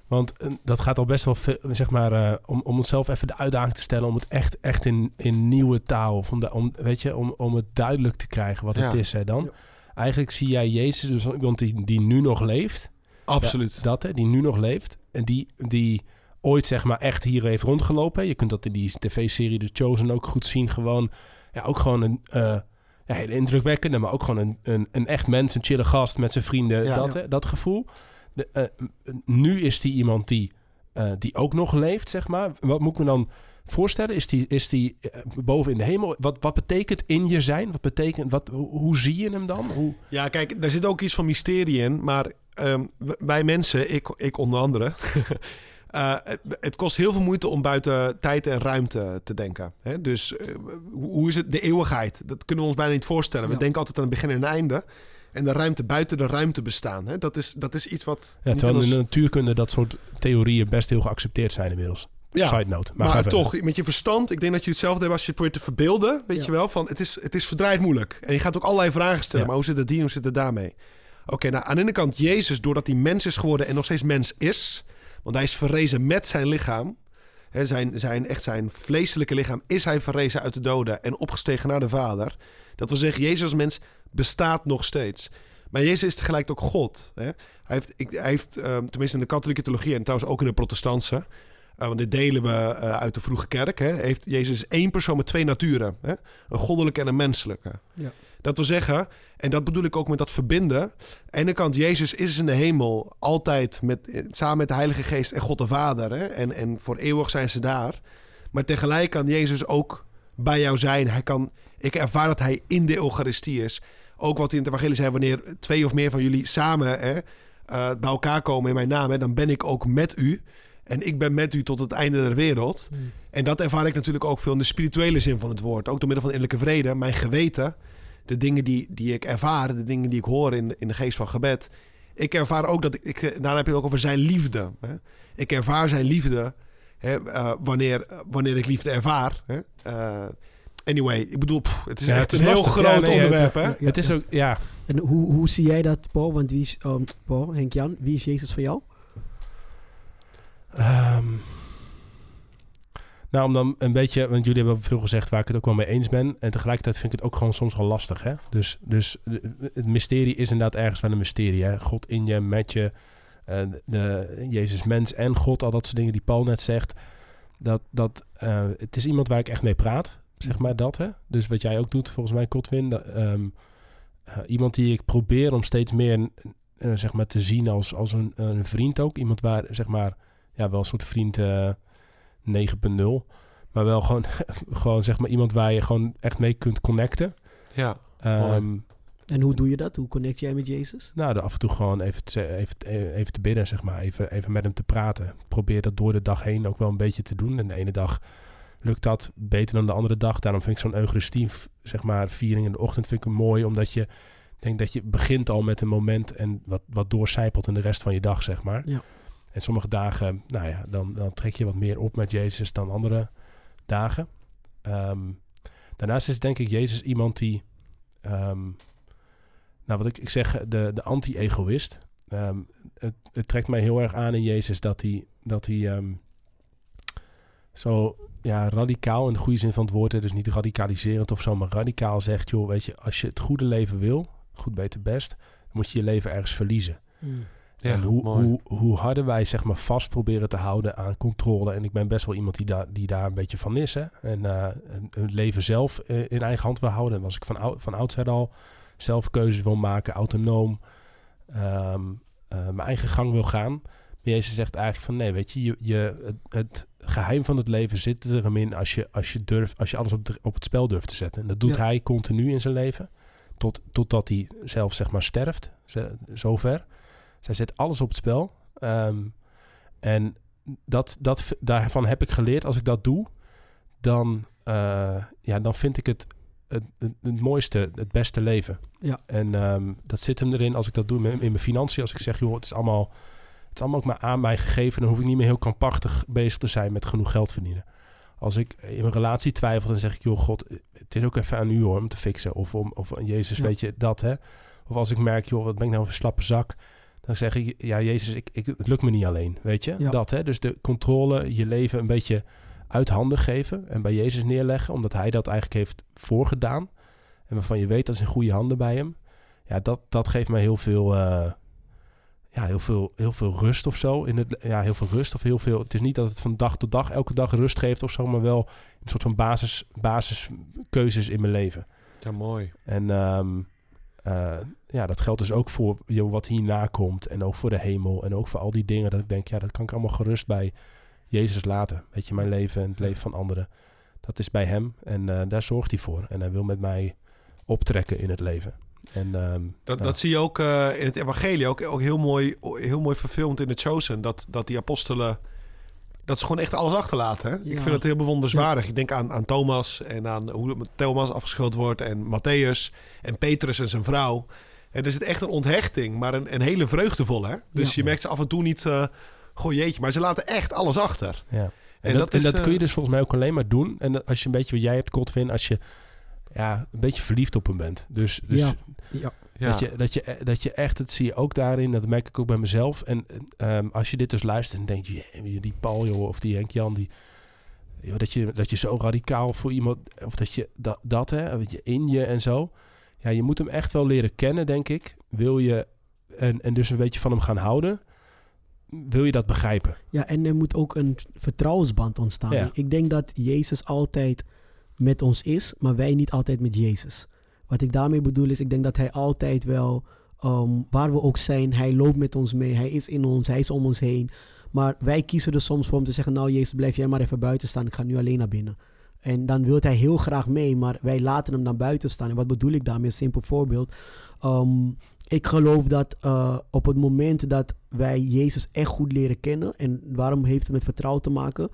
want uh, dat gaat al best wel veel, zeg maar, uh, om, om onszelf even de uitdaging te stellen, om het echt, echt in, in nieuwe taal, of om, de, om, weet je, om, om het duidelijk te krijgen wat het is. Hè, dan. Eigenlijk zie jij Jezus, dus iemand die, die nu nog leeft. Absoluut. Ja, dat, hè, die nu nog leeft. En die, die ooit zeg maar echt hier heeft rondgelopen. Je kunt dat in die tv-serie The Chosen ook goed zien. Gewoon, ja, ook gewoon een uh, ja, hele indrukwekkende, maar ook gewoon een, een, een echt mens, een chille gast met zijn vrienden. Ja, dat, ja. Dat gevoel. De, uh, nu is die iemand die, uh, die ook nog leeft, zeg maar. Wat moet ik me dan voorstellen? Is die, is die boven in de hemel? Wat, wat betekent in je zijn? Wat betekent, wat, hoe, hoe zie je hem dan? Hoe... Ja, kijk, daar zit ook iets van mysterie in, maar um, wij mensen, ik, ik onder andere, Eh, het, het kost heel veel moeite om buiten tijd en ruimte te denken. Hè? Dus eh, hoe is het? De eeuwigheid. Dat kunnen we ons bijna niet voorstellen. We denken altijd aan het begin en een einde. En de ruimte buiten de ruimte bestaan. Hè? Dat, is, dat is iets wat. Ja, terwijl in de natuurkunde dat soort theorieën best heel geaccepteerd zijn inmiddels. Ja, Side note. Maar, toch, met je verstand, ik denk dat je hetzelfde hebt als je het probeert te verbeelden. Weet Ja. je wel, van het is, het is verdraaid moeilijk. En je gaat ook allerlei vragen stellen. Maar hoe zit het hier, hoe zit het daarmee? Oké, nou aan de ene kant Jezus, doordat hij mens is geworden en nog steeds mens is. Want hij is verrezen met zijn lichaam. Zijn, zijn, echt zijn vleeselijke lichaam is hij verrezen uit de doden en opgestegen naar de Vader. Dat wil zeggen, Jezus als mens bestaat nog steeds. Maar Jezus is tegelijk ook God. Hij heeft, ik, hij heeft ehm, tenminste in de katholieke theologie en trouwens ook in de protestantse... eh, want dit delen we eh, uit de vroege kerk. Hè? Heeft Jezus één persoon met twee naturen. Hè? Een goddelijke en een menselijke. Ja. Dat wil zeggen, en dat bedoel ik ook met dat verbinden. Aan de ene kant, Jezus is in de hemel altijd met, eh, samen met de Heilige Geest en God de Vader. Hè? En, en voor eeuwig zijn ze daar. Maar tegelijk kan Jezus ook bij jou zijn. Hij kan, ik ervaar dat hij in de Eucharistie is. Ook wat in het evangelie zei, wanneer twee of meer van jullie samen hè, eh, bij elkaar komen in mijn naam, hè, dan ben ik ook met u. En ik ben met u tot het einde der wereld. Mm. En dat ervaar ik natuurlijk ook veel in de spirituele zin van het woord. Ook door middel van innerlijke vrede, mijn geweten. De dingen die, die ik ervaar, de dingen die ik hoor in, in de geest van gebed. Ik ervaar ook dat ik, ik daar heb je het ook over zijn liefde. Hè? Ik ervaar zijn liefde hè, eh, wanneer, wanneer ik liefde ervaar. Hè? Eh, anyway, ik bedoel, pff, het is Ja, echt het is een heel groot Ja, nee, onderwerp. het- hè? Ja, het is ook, ja, En hoe, hoe zie jij dat, Paul? Want wie is, ehm, Paul, Henk-Jan, wie is Jezus voor jou? Ehm, nou, om dan een beetje, want jullie hebben veel gezegd waar ik het ook wel mee eens ben. En tegelijkertijd vind ik het ook gewoon soms wel lastig. Hè? Dus, dus de- het mysterie is inderdaad ergens wel een mysterie. Hè? God in je, met je, eh, de, Jezus mens en God, al dat soort dingen die Paul net zegt. Dat, dat, eh, het is iemand waar ik echt mee praat, zeg maar dat. Hè? Dus wat jij ook doet, volgens mij, Kotwin. ehm, eh, iemand die ik probeer om steeds meer eh, zeg maar, te zien als, als een, een vriend ook. Iemand waar, zeg maar ja, wel een soort vriend eh 9.0. Maar wel gewoon, gewoon zeg maar iemand waar je gewoon echt mee kunt connecten. Ja, Ehm, En hoe doe je dat? Hoe connect jij met Jezus? nou, af en toe gewoon even te, even, even te bidden, zeg maar. Even, even met hem te praten. Probeer dat door de dag heen ook wel een beetje te doen. En de ene dag lukt dat beter dan de andere dag. Daarom vind ik zo'n Eucharistie, zeg maar, viering in de ochtend vind ik hem mooi. Omdat je denkt dat je begint al met een moment en wat, wat doorcijpelt in de rest van je dag, zeg maar. Ja. En sommige dagen, nou ja, dan, dan trek je wat meer op met Jezus dan andere dagen. Ehm, daarnaast is denk ik Jezus iemand die, ehm, nou wat ik, ik zeg, de, de anti-egoïst. Ehm, het, het trekt mij heel erg aan in Jezus dat hij, dat hij zo ja, radicaal in de goede zin van het woord, dus niet radicaliserend of zo, maar radicaal zegt, joh, weet je, als je het goede leven wil, goed, beter, best, dan moet je je leven ergens verliezen. Ja en hoe, mooi. hoe, hoe harder wij zeg maar vast proberen te houden aan controle. En ik ben best wel iemand die, daar die daar een beetje van is. Hè? En eh, het leven zelf eh, in eigen hand wil houden. En als ik van, ou van oudsher al zelf keuzes wil maken, autonoom, ehm, eh, mijn eigen gang wil gaan. Maar Jezus zegt eigenlijk van nee, weet je, je, je het, het geheim van het leven zit er hem in als je, als je, durft, als je alles op, de- op het spel durft te zetten. En dat doet Ja. hij continu in zijn leven. Tot, totdat hij zelf zeg maar sterft, zover. Zij zet alles op het spel. Ehm, en dat, dat, daarvan heb ik geleerd, als ik dat doe, dan, eh, ja, dan vind ik het het, het, het mooiste, het beste leven. Ja. En ehm, dat zit hem erin als ik dat doe in, in mijn financiën. Als ik zeg, joh, het is allemaal, het is allemaal ook maar aan mij gegeven. Dan hoef ik niet meer heel krampachtig bezig te zijn met genoeg geld verdienen. Als ik in mijn relatie twijfel, dan zeg ik, joh, God, het is ook even aan u hoor, om te fixen. Of, om, of Jezus, Ja. weet je, dat hè. Of als ik merk, joh, wat ben ik nou voor een slappe zak. Dan zeg ik, ja, Jezus, ik, ik, het lukt me niet alleen, weet je. Ja. Dat hè, dus de controle, je leven een beetje uit handen geven en bij Jezus neerleggen, omdat hij dat eigenlijk heeft voorgedaan. En waarvan je weet dat is in goede handen bij hem. Ja, dat, dat geeft mij heel veel, eh, ja, heel veel, heel veel rust of zo. In het, ja, heel veel rust of heel veel. Het is niet dat het van dag tot dag, elke dag rust geeft of zo, maar wel een soort van basis, basiskeuzes in mijn leven. Ja, mooi. En ehm, eh, ja, dat geldt dus ook voor joh, wat hierna komt. En ook voor de hemel. En ook voor al die dingen. Dat ik denk, ja, dat kan ik allemaal gerust bij Jezus laten. Weet je, mijn leven en het leven van anderen. Dat is bij hem. En eh, daar zorgt hij voor. En hij wil met mij optrekken in het leven. En ehm, Dat, dat zie je ook eh, in het evangelie, ook, ook heel, mooi, heel mooi verfilmd in The Chosen. Dat, dat die apostelen dat ze gewoon echt alles achterlaten. Hè? Ik vind het heel bewonderenswaardig. Ik denk aan, aan Thomas en aan hoe Thomas afgeschild wordt. En Matthäus en Petrus en zijn vrouw. En er zit echt een onthechting, maar een, een hele vreugdevolle. Hè? Dus Ja. je merkt ze af en toe niet... eh goh jeetje, maar ze laten echt alles achter. Ja. En, En dat, dat en dat kun je eh, dus volgens mij ook alleen maar doen. En dat- als je een beetje wat jij hebt, Godwin, als je ja, een beetje verliefd op hem bent. Dus, dus Ja. Ja. Ja. Dat, je, dat, je, dat je echt, dat zie je ook daarin, dat merk ik ook bij mezelf. En ehm, als je dit dus luistert en denkt, "Jee, die Paul joh, of die Henk Jan, die, joh, dat, je, dat je zo radicaal voor iemand, of dat je dat, dat hè, je in je en zo. Ja, je moet hem echt wel leren kennen, denk ik. Wil je, en, en dus een beetje van hem gaan houden, wil je dat begrijpen. Ja, en er moet ook een vertrouwensband ontstaan. Ja. Ik denk dat Jezus altijd met ons is, maar wij niet altijd met Jezus. Wat ik daarmee bedoel is, ik denk dat hij altijd wel, ehm, waar we ook zijn, hij loopt met ons mee, hij is in ons, hij is om ons heen. Maar wij kiezen er soms voor om te zeggen, nou Jezus, blijf jij maar even buiten staan, ik ga nu alleen naar binnen. En dan wil hij heel graag mee, maar wij laten hem dan buiten staan. En wat bedoel ik daarmee? Een simpel voorbeeld. Ehm, ik geloof dat eh, op het moment dat wij Jezus echt goed leren kennen, en waarom heeft het met vertrouwen te maken?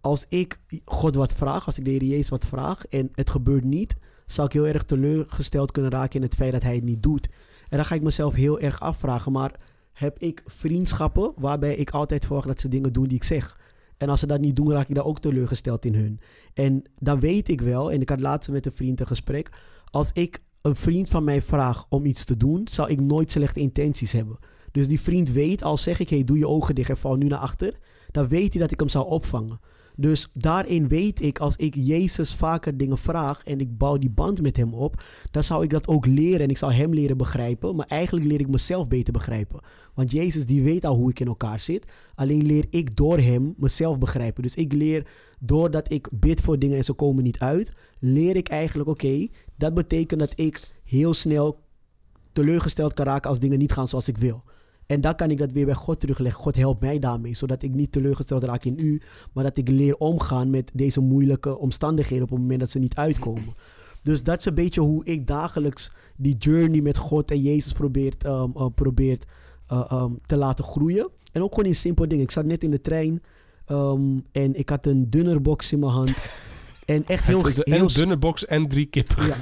Als ik God wat vraag, als ik de Heer Jezus wat vraag en het gebeurt niet, zou ik heel erg teleurgesteld kunnen raken in het feit dat hij het niet doet. En dan ga ik mezelf heel erg afvragen, maar heb ik vriendschappen waarbij ik altijd verwacht dat ze dingen doen die ik zeg? En als ze dat niet doen, raak ik daar ook teleurgesteld in hun. En dan weet ik wel, en ik had laatst met een vriend een gesprek, als ik een vriend van mij vraag om iets te doen, zou ik nooit slechte intenties hebben. Dus die vriend weet, al zeg ik, hey, doe je ogen dicht en val nu naar achter, dan weet hij dat ik hem zou opvangen. Dus daarin weet ik, als ik Jezus vaker dingen vraag en ik bouw die band met hem op, dan zou ik dat ook leren en ik zou hem leren begrijpen. Maar eigenlijk leer ik mezelf beter begrijpen. Want Jezus die weet al hoe ik in elkaar zit. Alleen leer ik door hem mezelf begrijpen. Dus ik leer doordat ik bid voor dingen en ze komen niet uit, leer ik eigenlijk, oké, dat betekent dat ik heel snel teleurgesteld kan raken als dingen niet gaan zoals ik wil. En dan kan ik dat weer bij God terugleggen. God helpt mij daarmee, zodat ik niet teleurgesteld raak in u, maar dat ik leer omgaan met deze moeilijke omstandigheden op het moment dat ze niet uitkomen. Dus dat is een beetje hoe ik dagelijks die journey met God en Jezus probeert, ehm, eh, probeert eh, ehm, te laten groeien. En ook gewoon in simpele dingen. Ik zat net in de trein ehm, en ik had een dunner box in mijn hand. En echt heel, heel een dunne box en drie kippen. ja,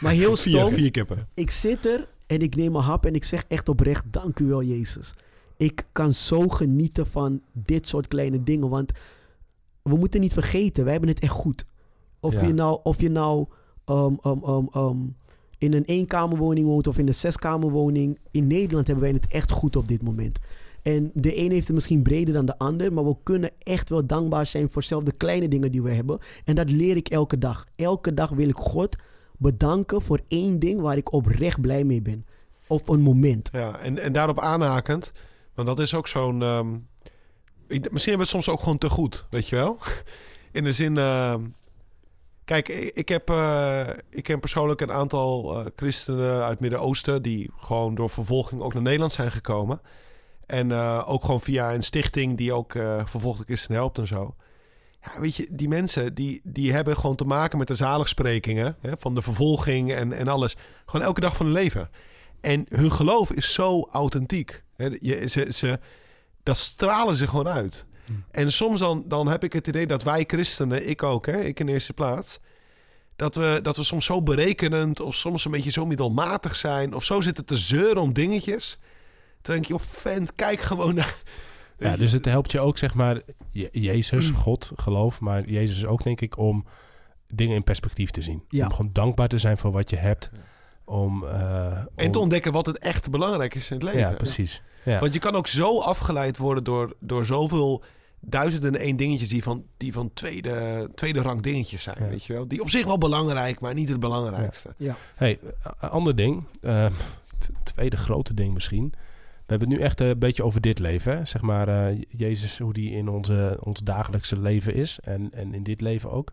maar heel Vier, stom. vier kippen. Ik zit er en ik neem een hap en ik zeg echt oprecht, dank u wel Jezus. Ik kan zo genieten van dit soort kleine dingen, want we moeten niet vergeten, wij hebben het echt goed. Of Ja. je nou, of je nou ehm, ehm, ehm, in een eenkamerwoning woont of in een zeskamerwoning, in Nederland hebben wij het echt goed op dit moment. En de een heeft het misschien breder dan de ander, maar we kunnen echt wel dankbaar zijn voor zelf de kleine dingen die we hebben. En dat leer ik elke dag. Elke dag wil ik God bedanken voor één ding waar ik oprecht blij mee ben. Op een moment. Ja, en, en daarop aanhakend, want dat is ook zo'n... ehm, misschien hebben we het soms ook gewoon te goed, weet je wel? In de zin... ehm, kijk, ik, heb, eh, ik ken persoonlijk een aantal eh, christenen uit Midden-Oosten... die gewoon door vervolging ook naar Nederland zijn gekomen. En eh, ook gewoon via een stichting die ook vervolgde christenen helpt en zo. Ja, weet je, die mensen die, die hebben gewoon te maken met de zaligsprekingen... Hè, van de vervolging en, en alles. Gewoon elke dag van hun leven. En hun geloof is zo authentiek. Hè, je, ze, ze, dat stralen ze gewoon uit. Hmm. En soms dan, dan heb ik het idee dat wij christenen, ik ook, hè, ik in eerste plaats... Dat we, dat we soms zo berekenend of soms een beetje zo middelmatig zijn... of zo zitten te zeuren om dingetjes. Toen denk je, oh vent, kijk gewoon naar... Ja, je, dus het helpt je ook, zeg maar, Je- Jezus, God, geloof, maar Jezus ook, denk ik, om dingen in perspectief te zien. Ja. Om gewoon dankbaar te zijn voor wat je hebt. Om, eh, En om- te ontdekken wat het echt belangrijk is in het leven. Ja, precies. Ja. Want je kan ook zo afgeleid worden door, door zoveel duizenden en één dingetjes die van, die van tweede, tweede rang dingetjes zijn. Ja. Weet je wel? Die op zich wel belangrijk, maar niet het belangrijkste. Hey, een ander ding. t- tweede grote ding misschien. We hebben het nu echt een beetje over dit leven. Hè? Zeg maar, eh, Jezus, hoe die in onze, ons dagelijkse leven is. En, en in dit leven ook.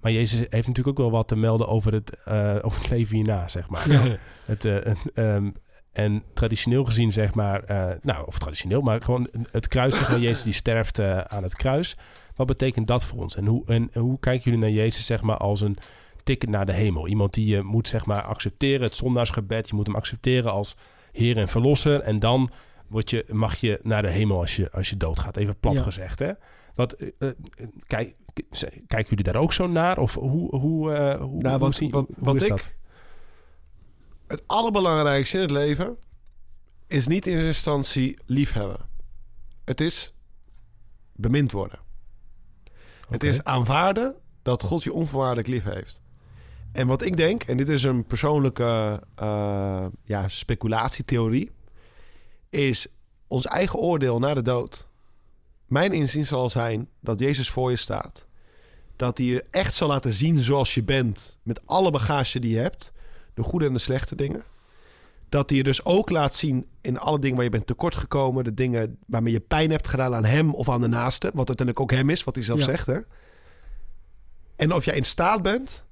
Maar Jezus heeft natuurlijk ook wel wat te melden over het, eh, over het leven hierna, zeg maar. Het, eh, eh, ehm, en traditioneel gezien, zeg maar, eh, nou, of traditioneel, maar gewoon het kruis, zeg maar, Jezus die sterft eh, aan het kruis. Wat betekent dat voor ons? En hoe, en hoe kijken jullie naar Jezus, zeg maar, als een ticket naar de hemel? Iemand die je moet, zeg maar, accepteren, het zondaarsgebed. Je moet hem accepteren als Heer en Verlosser. En dan word je, mag je naar de hemel als je, als je doodgaat. Even plat Ja. gezegd, hè? Wat, eh, eh, kijk, kijken jullie daar ook zo naar? Of hoe, hoe, eh, hoe, Nou, hoe wat- hoe wat is ik- dat? Het allerbelangrijkste in het leven is niet in eerste instantie liefhebben. Het is bemind worden. Het is aanvaarden dat God je onvoorwaardelijk lief heeft. En wat ik denk, en dit is een persoonlijke eh, ja, speculatietheorie, is ons eigen oordeel na de dood. Mijn inzien zal zijn dat Jezus voor je staat. Dat hij je echt zal laten zien zoals je bent, met alle bagage die je hebt, de goede en de slechte dingen. Dat hij je dus ook laat zien in alle dingen waar je bent tekortgekomen, de dingen waarmee je pijn hebt gedaan aan hem of aan de naaste, wat uiteindelijk ook hem is, wat hij zelf Ja. zegt. Hè? En of jij in staat bent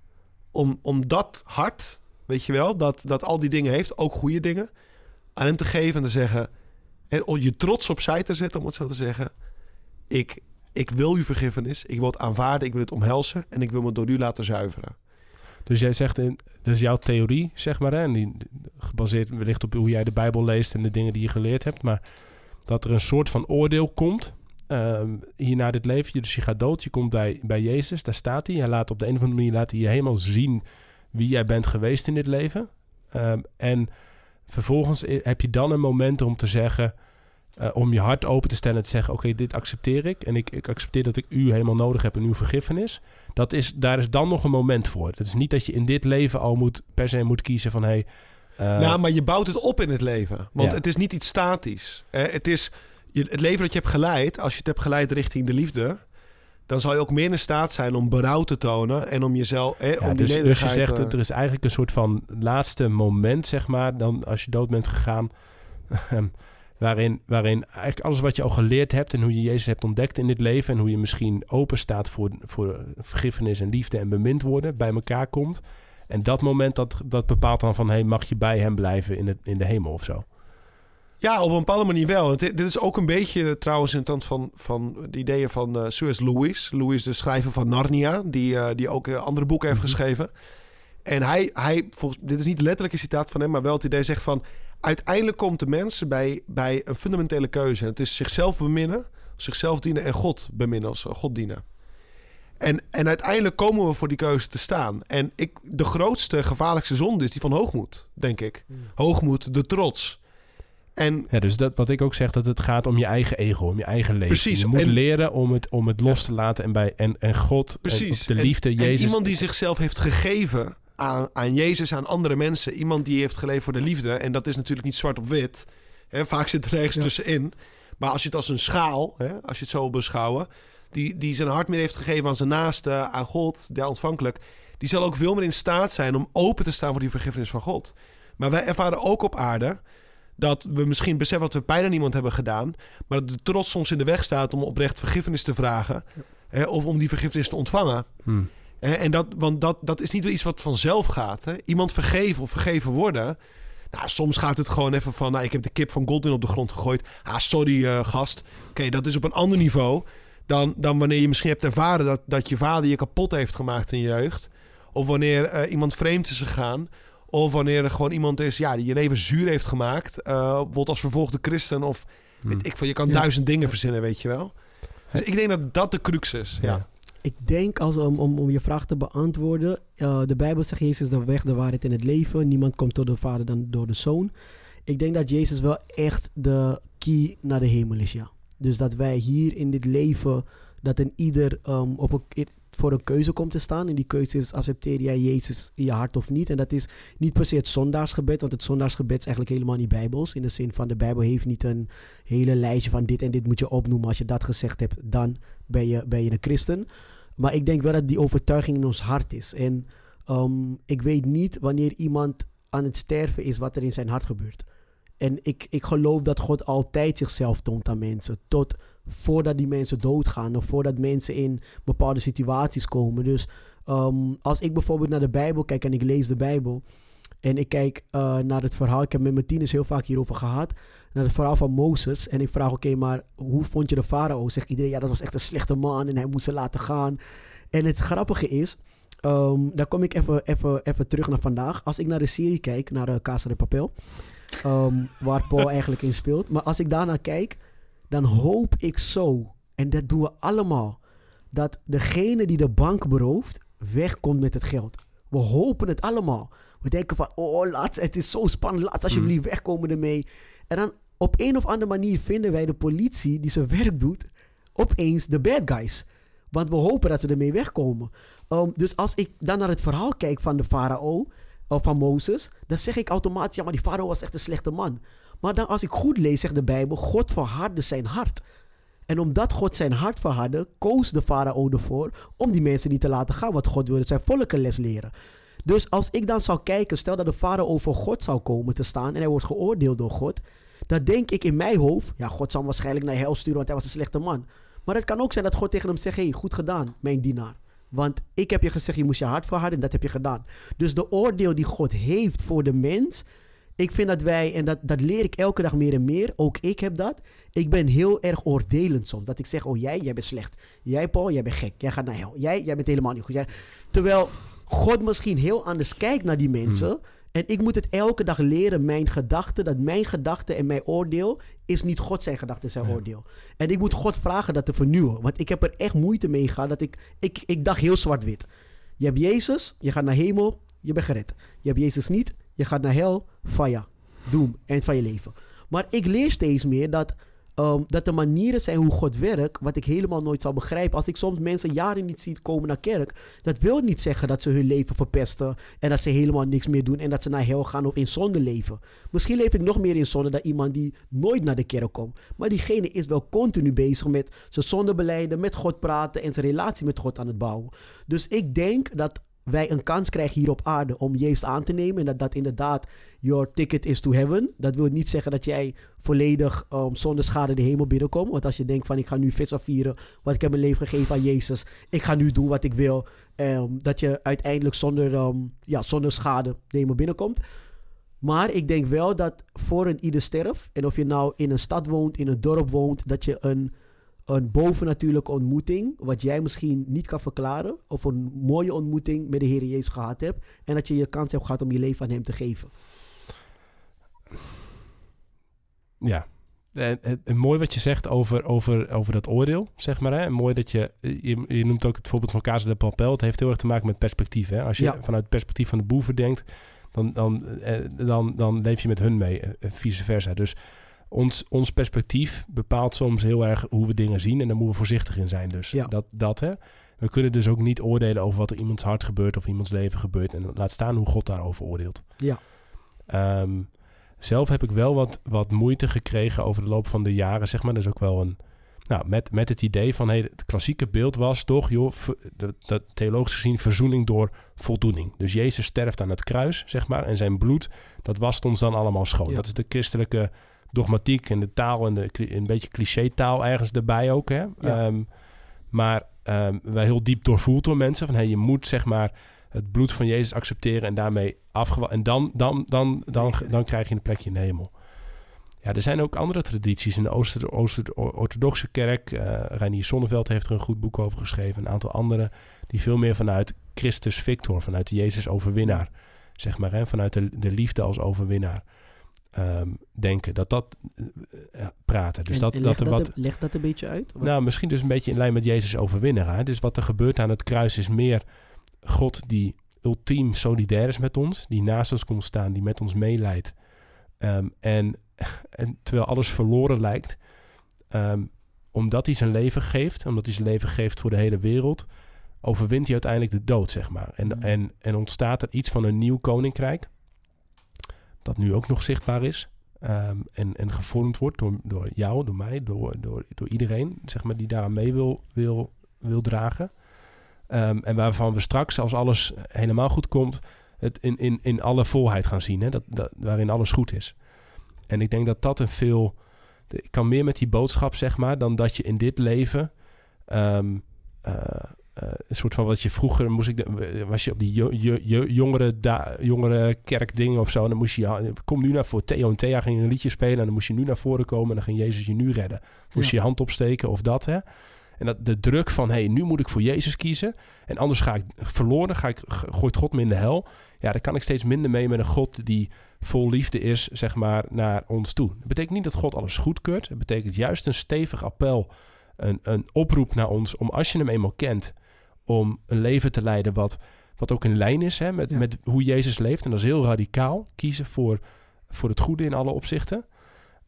om, om dat hart, weet je wel, dat, dat al die dingen heeft, ook goede dingen, aan hem te geven en te zeggen, en om je trots opzij te zetten, om het zo te zeggen. Ik, ik wil uw vergiffenis, ik wil het aanvaarden, ik wil het omhelzen en ik wil me door u laten zuiveren. Dus jij zegt, in, dus jouw theorie, zeg maar, hè, en die, gebaseerd wellicht op hoe jij de Bijbel leest en de dingen die je geleerd hebt, maar dat er een soort van oordeel komt ehm, hier na dit leven. Dus je gaat dood, je komt bij, bij Jezus, daar staat hij. Hij laat op de een of andere manier laat hij je helemaal zien wie jij bent geweest in dit leven. Ehm, en vervolgens heb je dan een moment om te zeggen, eh, om je hart open te stellen en te zeggen, oké, dit accepteer ik. En ik, ik accepteer dat ik u helemaal nodig heb en uw vergiffenis. Dat is, daar is dan nog een moment voor. Het is niet dat je in dit leven al moet, per se moet kiezen van... Hey, eh, nou, maar je bouwt het op in het leven. Want Ja. het is niet iets statisch. Hè? Het is je, het leven dat je hebt geleid, als je het hebt geleid richting de liefde, dan zal je ook meer in staat zijn om berouw te tonen en om jezelf. Ja, om die dus, dus je zegt, eh, dat er is eigenlijk een soort van laatste moment, zeg maar... dan als je dood bent gegaan... ehm, waarin, waarin eigenlijk alles wat je al geleerd hebt... en hoe je Jezus hebt ontdekt in dit leven... en hoe je misschien open staat voor, voor vergiffenis en liefde en bemind worden... bij elkaar komt. En dat moment, dat, dat bepaalt dan van... Hey, mag je bij hem blijven in, het, in de hemel of zo? Ja, op een bepaalde manier wel. Dit, is ook een beetje trouwens in het tand van, van de ideeën van eh C.S. Lewis. Lewis, de schrijver van Narnia, die, eh, die ook eh, andere boeken heeft Mhm. geschreven. En hij, hij volgens, dit is niet letterlijk een citaat van hem, maar wel het idee zegt van... Uiteindelijk komt de mens bij, bij een fundamentele keuze. En het is zichzelf beminnen, zichzelf dienen en God beminnen als God dienen. En, en uiteindelijk komen we voor die keuze te staan. En ik, de grootste, gevaarlijkste zonde is die van hoogmoed, denk ik. Hoogmoed, de trots. En Ja, dus dat, wat ik ook zeg, dat het gaat om je eigen ego, om je eigen leven. Precies, Je moet en- leren om het, om het los te laten en, bij, en, en God, Precies. en de En- liefde, En Jezus. iemand die zichzelf heeft gegeven aan, aan Jezus, aan andere mensen. Iemand die heeft geleefd voor de liefde. En dat is natuurlijk niet zwart op wit. Hè, vaak zit er ergens Ja. tussenin. Maar als je het als een schaal, hè, als je het zo beschouwen... Die, die zijn hart meer heeft gegeven aan zijn naaste, aan God, ja, ontvankelijk... die zal ook veel meer in staat zijn om open te staan voor die vergiffenis van God. Maar wij ervaren ook op aarde dat we misschien beseffen wat we bijna niemand hebben gedaan... maar dat de trots soms in de weg staat om oprecht vergiffenis te vragen... Hè, of om die vergiffenis te ontvangen. Hmm. Hè, En dat, want dat, dat is niet wel iets wat vanzelf gaat. Hè? Iemand vergeven of vergeven worden. Nou, soms gaat het gewoon even van... Nou, ik heb de kip van Godwin op de grond gegooid. Ah, sorry eh, gast. Oké, dat is op een ander niveau... Dan, dan wanneer je misschien hebt ervaren dat, dat je vader je kapot heeft gemaakt in je jeugd. Of wanneer eh, iemand vreemd is gegaan. Of wanneer er gewoon iemand is ja, die je leven zuur heeft gemaakt. eh bijvoorbeeld als vervolgde christen. Of Hmm. weet ik veel, je kan Ja. duizend dingen verzinnen, weet je wel. Dus ik denk dat dat de crux is. Ja. Ja. Ik denk, als, om, om, om je vraag te beantwoorden, eh, de Bijbel zegt Jezus is de weg, de waarheid en het leven. Niemand komt tot de Vader dan door de Zoon. Ik denk dat Jezus wel echt de key naar de hemel is, ja. Dus dat wij hier in dit leven, dat een ieder ehm, op een, voor een keuze komt te staan. En die keuze is, accepteer jij Jezus in je hart of niet? En dat is niet per se het zondaarsgebed, want het zondaarsgebed is eigenlijk helemaal niet bijbels. In de zin van, de Bijbel heeft niet een hele lijstje van dit en dit moet je opnoemen. Als je dat gezegd hebt, dan ben je, ben je een christen. Maar ik denk wel dat die overtuiging in ons hart is. En ehm, ik weet niet wanneer iemand aan het sterven is wat er in zijn hart gebeurt. En ik, ik geloof dat God altijd zichzelf toont aan mensen. Tot voordat die mensen doodgaan. Of voordat mensen in bepaalde situaties komen. Dus ehm, als ik bijvoorbeeld naar de Bijbel kijk en ik lees de Bijbel. En ik kijk eh, naar het verhaal. Ik heb met mijn tieners heel vaak hierover gehad. Naar het verhaal van Mozes. En ik vraag, oké, maar hoe vond je de farao? Zegt iedereen, ja, dat was echt een slechte man. En hij moest ze laten gaan. En het grappige is, ehm daar kom ik even, even, even terug naar vandaag. Als ik naar de serie kijk, naar de Casa de Papel. Ehm, waar Paul eigenlijk in speelt. Maar als ik daarnaar kijk, dan hoop ik zo, en dat doen we allemaal, dat degene die de bank berooft, wegkomt met het geld. We hopen het allemaal. We denken van, oh, laat, het is zo spannend, laat alsjeblieft wegkomen ermee. En dan op een of andere manier vinden wij de politie die zijn werk doet, opeens de bad guys. Want we hopen dat ze ermee wegkomen. Ehm, dus als ik dan naar het verhaal kijk van de farao, of van Mozes, dan zeg ik automatisch, ja, maar die farao was echt een slechte man. Maar dan als ik goed lees, zegt de Bijbel, God verhardde zijn hart. En omdat God zijn hart verhardde, koos de farao ervoor om die mensen niet te laten gaan. Want God wilde zijn volk een les leren. Dus als ik dan zou kijken, stel dat de farao voor God zou komen te staan en hij wordt geoordeeld door God. Dan denk ik in mijn hoofd, ja, God zal hem waarschijnlijk naar hel sturen, want hij was een slechte man. Maar het kan ook zijn dat God tegen hem zegt, hey, goed gedaan, mijn dienaar. Want ik heb je gezegd, je moest je hart verharden en dat heb je gedaan. Dus de oordeel die God heeft voor de mens, ik vind dat wij, en dat, dat leer ik elke dag meer en meer, ook ik heb dat. Ik ben heel erg oordelend soms. Dat ik zeg, oh jij, jij bent slecht. Jij Paul, jij bent gek. Jij gaat naar hel. Jij, jij bent helemaal niet goed. Jij... Terwijl God misschien heel anders kijkt naar die mensen. En ik moet het elke dag leren, mijn gedachten, dat mijn gedachte en mijn oordeel is niet God zijn gedachte en zijn oordeel. En ik moet God vragen dat te vernieuwen. Want ik heb er echt moeite mee gehad dat ik, ik, ik dacht heel zwart-wit. Je hebt Jezus, je gaat naar hemel, je bent gered. Je hebt Jezus niet, je gaat naar hel, fire, doem, eind van je leven. Maar ik leer steeds meer dat, ehm, dat er manieren zijn hoe God werkt, wat ik helemaal nooit zal begrijpen. Als ik soms mensen jaren niet zie komen naar kerk, dat wil niet zeggen dat ze hun leven verpesten en dat ze helemaal niks meer doen en dat ze naar hel gaan of in zonde leven. Misschien leef ik nog meer in zonde dan iemand die nooit naar de kerk komt. Maar diegene is wel continu bezig met zijn zondebeleiden, met God praten en zijn relatie met God aan het bouwen. Dus ik denk dat wij een kans krijgen hier op aarde om Jezus aan te nemen. En dat dat inderdaad your ticket is to heaven. Dat wil niet zeggen dat jij volledig um, zonder schade de hemel binnenkomt. Want als je denkt van ik ga nu visa vieren, want ik heb mijn leven gegeven aan Jezus. Ik ga nu doen wat ik wil. ehm, dat je uiteindelijk zonder, ehm, ja, zonder schade de hemel binnenkomt. Maar ik denk wel dat voor een ieder sterf, en of je nou in een stad woont, in een dorp woont, dat je een, een bovennatuurlijke ontmoeting, wat jij misschien niet kan verklaren, of een mooie ontmoeting met de Heer Jezus gehad hebt, en dat je je kans hebt gehad om je leven aan Hem te geven. Ja. En, en- en mooi wat je zegt over, over, over dat oordeel, zeg maar. Hè? En mooi dat je, je... Je noemt ook het voorbeeld van Casa de Papel. Het heeft heel erg te maken met perspectief. Hè? Als je Ja. vanuit het perspectief van de boeven denkt... dan, dan, eh, dan, dan leef je met hun mee, eh, eh, vice versa. Dus ons, ons perspectief bepaalt soms heel erg hoe we dingen zien... en daar moeten we voorzichtig in zijn. Dus Ja. dat, dat, hè. We kunnen dus ook niet oordelen over wat er iemands hart gebeurt... of iemands leven gebeurt. En laat staan hoe God daarover oordeelt. Ja. Ehm, zelf heb ik wel wat, wat moeite gekregen over de loop van de jaren, zeg maar. Dat is ook wel een... Nou, met, met het idee van, hey, het klassieke beeld was toch, joh, dat, dat theologisch gezien verzoening door voldoening. Dus Jezus sterft aan het kruis, zeg maar, en zijn bloed, dat wast ons dan allemaal schoon. Ja. Dat is de christelijke dogmatiek en de taal en de, een beetje cliché taal ergens erbij ook, hè. Ja. Ehm, maar ehm wel heel diep doorvoeld door mensen, van, hey, je moet, zeg maar, het bloed van Jezus accepteren en daarmee afgewa... En dan, dan, dan, dan, dan krijg je een plekje in de hemel. Ja, er zijn ook andere tradities in de Ooster, Ooster, orthodoxe kerk. eh Reinier Sonneveld heeft er een goed boek over geschreven. Een aantal andere die veel meer vanuit Christus Victor, vanuit de Jezus overwinnaar, zeg maar, hè, vanuit de, de liefde als overwinnaar ehm, denken. Dat dat eh, eh, praten. Dus En- dat, en dat er wat... een- leg dat een beetje uit. Wat- Nou, misschien dus een beetje in lijn met Jezus overwinnaar. Dus wat er gebeurt aan het kruis is meer God die ultiem solidair is met ons. Die naast ons komt staan, die met ons meeleidt. Ehm, en, en terwijl alles verloren lijkt, ehm, omdat hij zijn leven geeft, omdat hij zijn leven geeft voor de hele wereld, overwint hij uiteindelijk de dood, zeg maar. En, Mm. en, en ontstaat er iets van een nieuw koninkrijk, dat nu ook nog zichtbaar is. ehm, en, en gevormd wordt door, door jou, door mij, door, door, door iedereen, zeg maar, die daaraan mee wil, wil, wil dragen. Ehm, en waarvan we straks, als alles helemaal goed komt, het in, in, in alle volheid gaan zien. Hè? Dat, dat, waarin alles goed is. En ik denk dat dat een veel. Ik kan meer met die boodschap, zeg maar, dan dat je in dit leven. ehm, eh, eh, een soort van wat je vroeger moest ik de- was je op die jo, jo- jo- jongere, da, jongere kerkdingen of zo en dan moest je ja, kom nu naar voor Theo en Thea ging een liedje spelen en dan moest je nu naar voren komen en dan ging Jezus je nu redden moest je Ja. je hand opsteken of dat hè en dat de druk van, hé, hey, nu moet ik voor Jezus kiezen. En anders ga ik verloren, ga ik, gooit God me in de hel. Ja, daar kan ik steeds minder mee met een God die vol liefde is, zeg maar, naar ons toe. Dat betekent niet dat God alles goedkeurt. Het betekent juist een stevig appel, een, een oproep naar ons om, als je hem eenmaal kent, om een leven te leiden wat, wat ook in lijn is hè, met, Ja. met hoe Jezus leeft. En dat is heel radicaal. Kiezen voor, voor het goede in alle opzichten.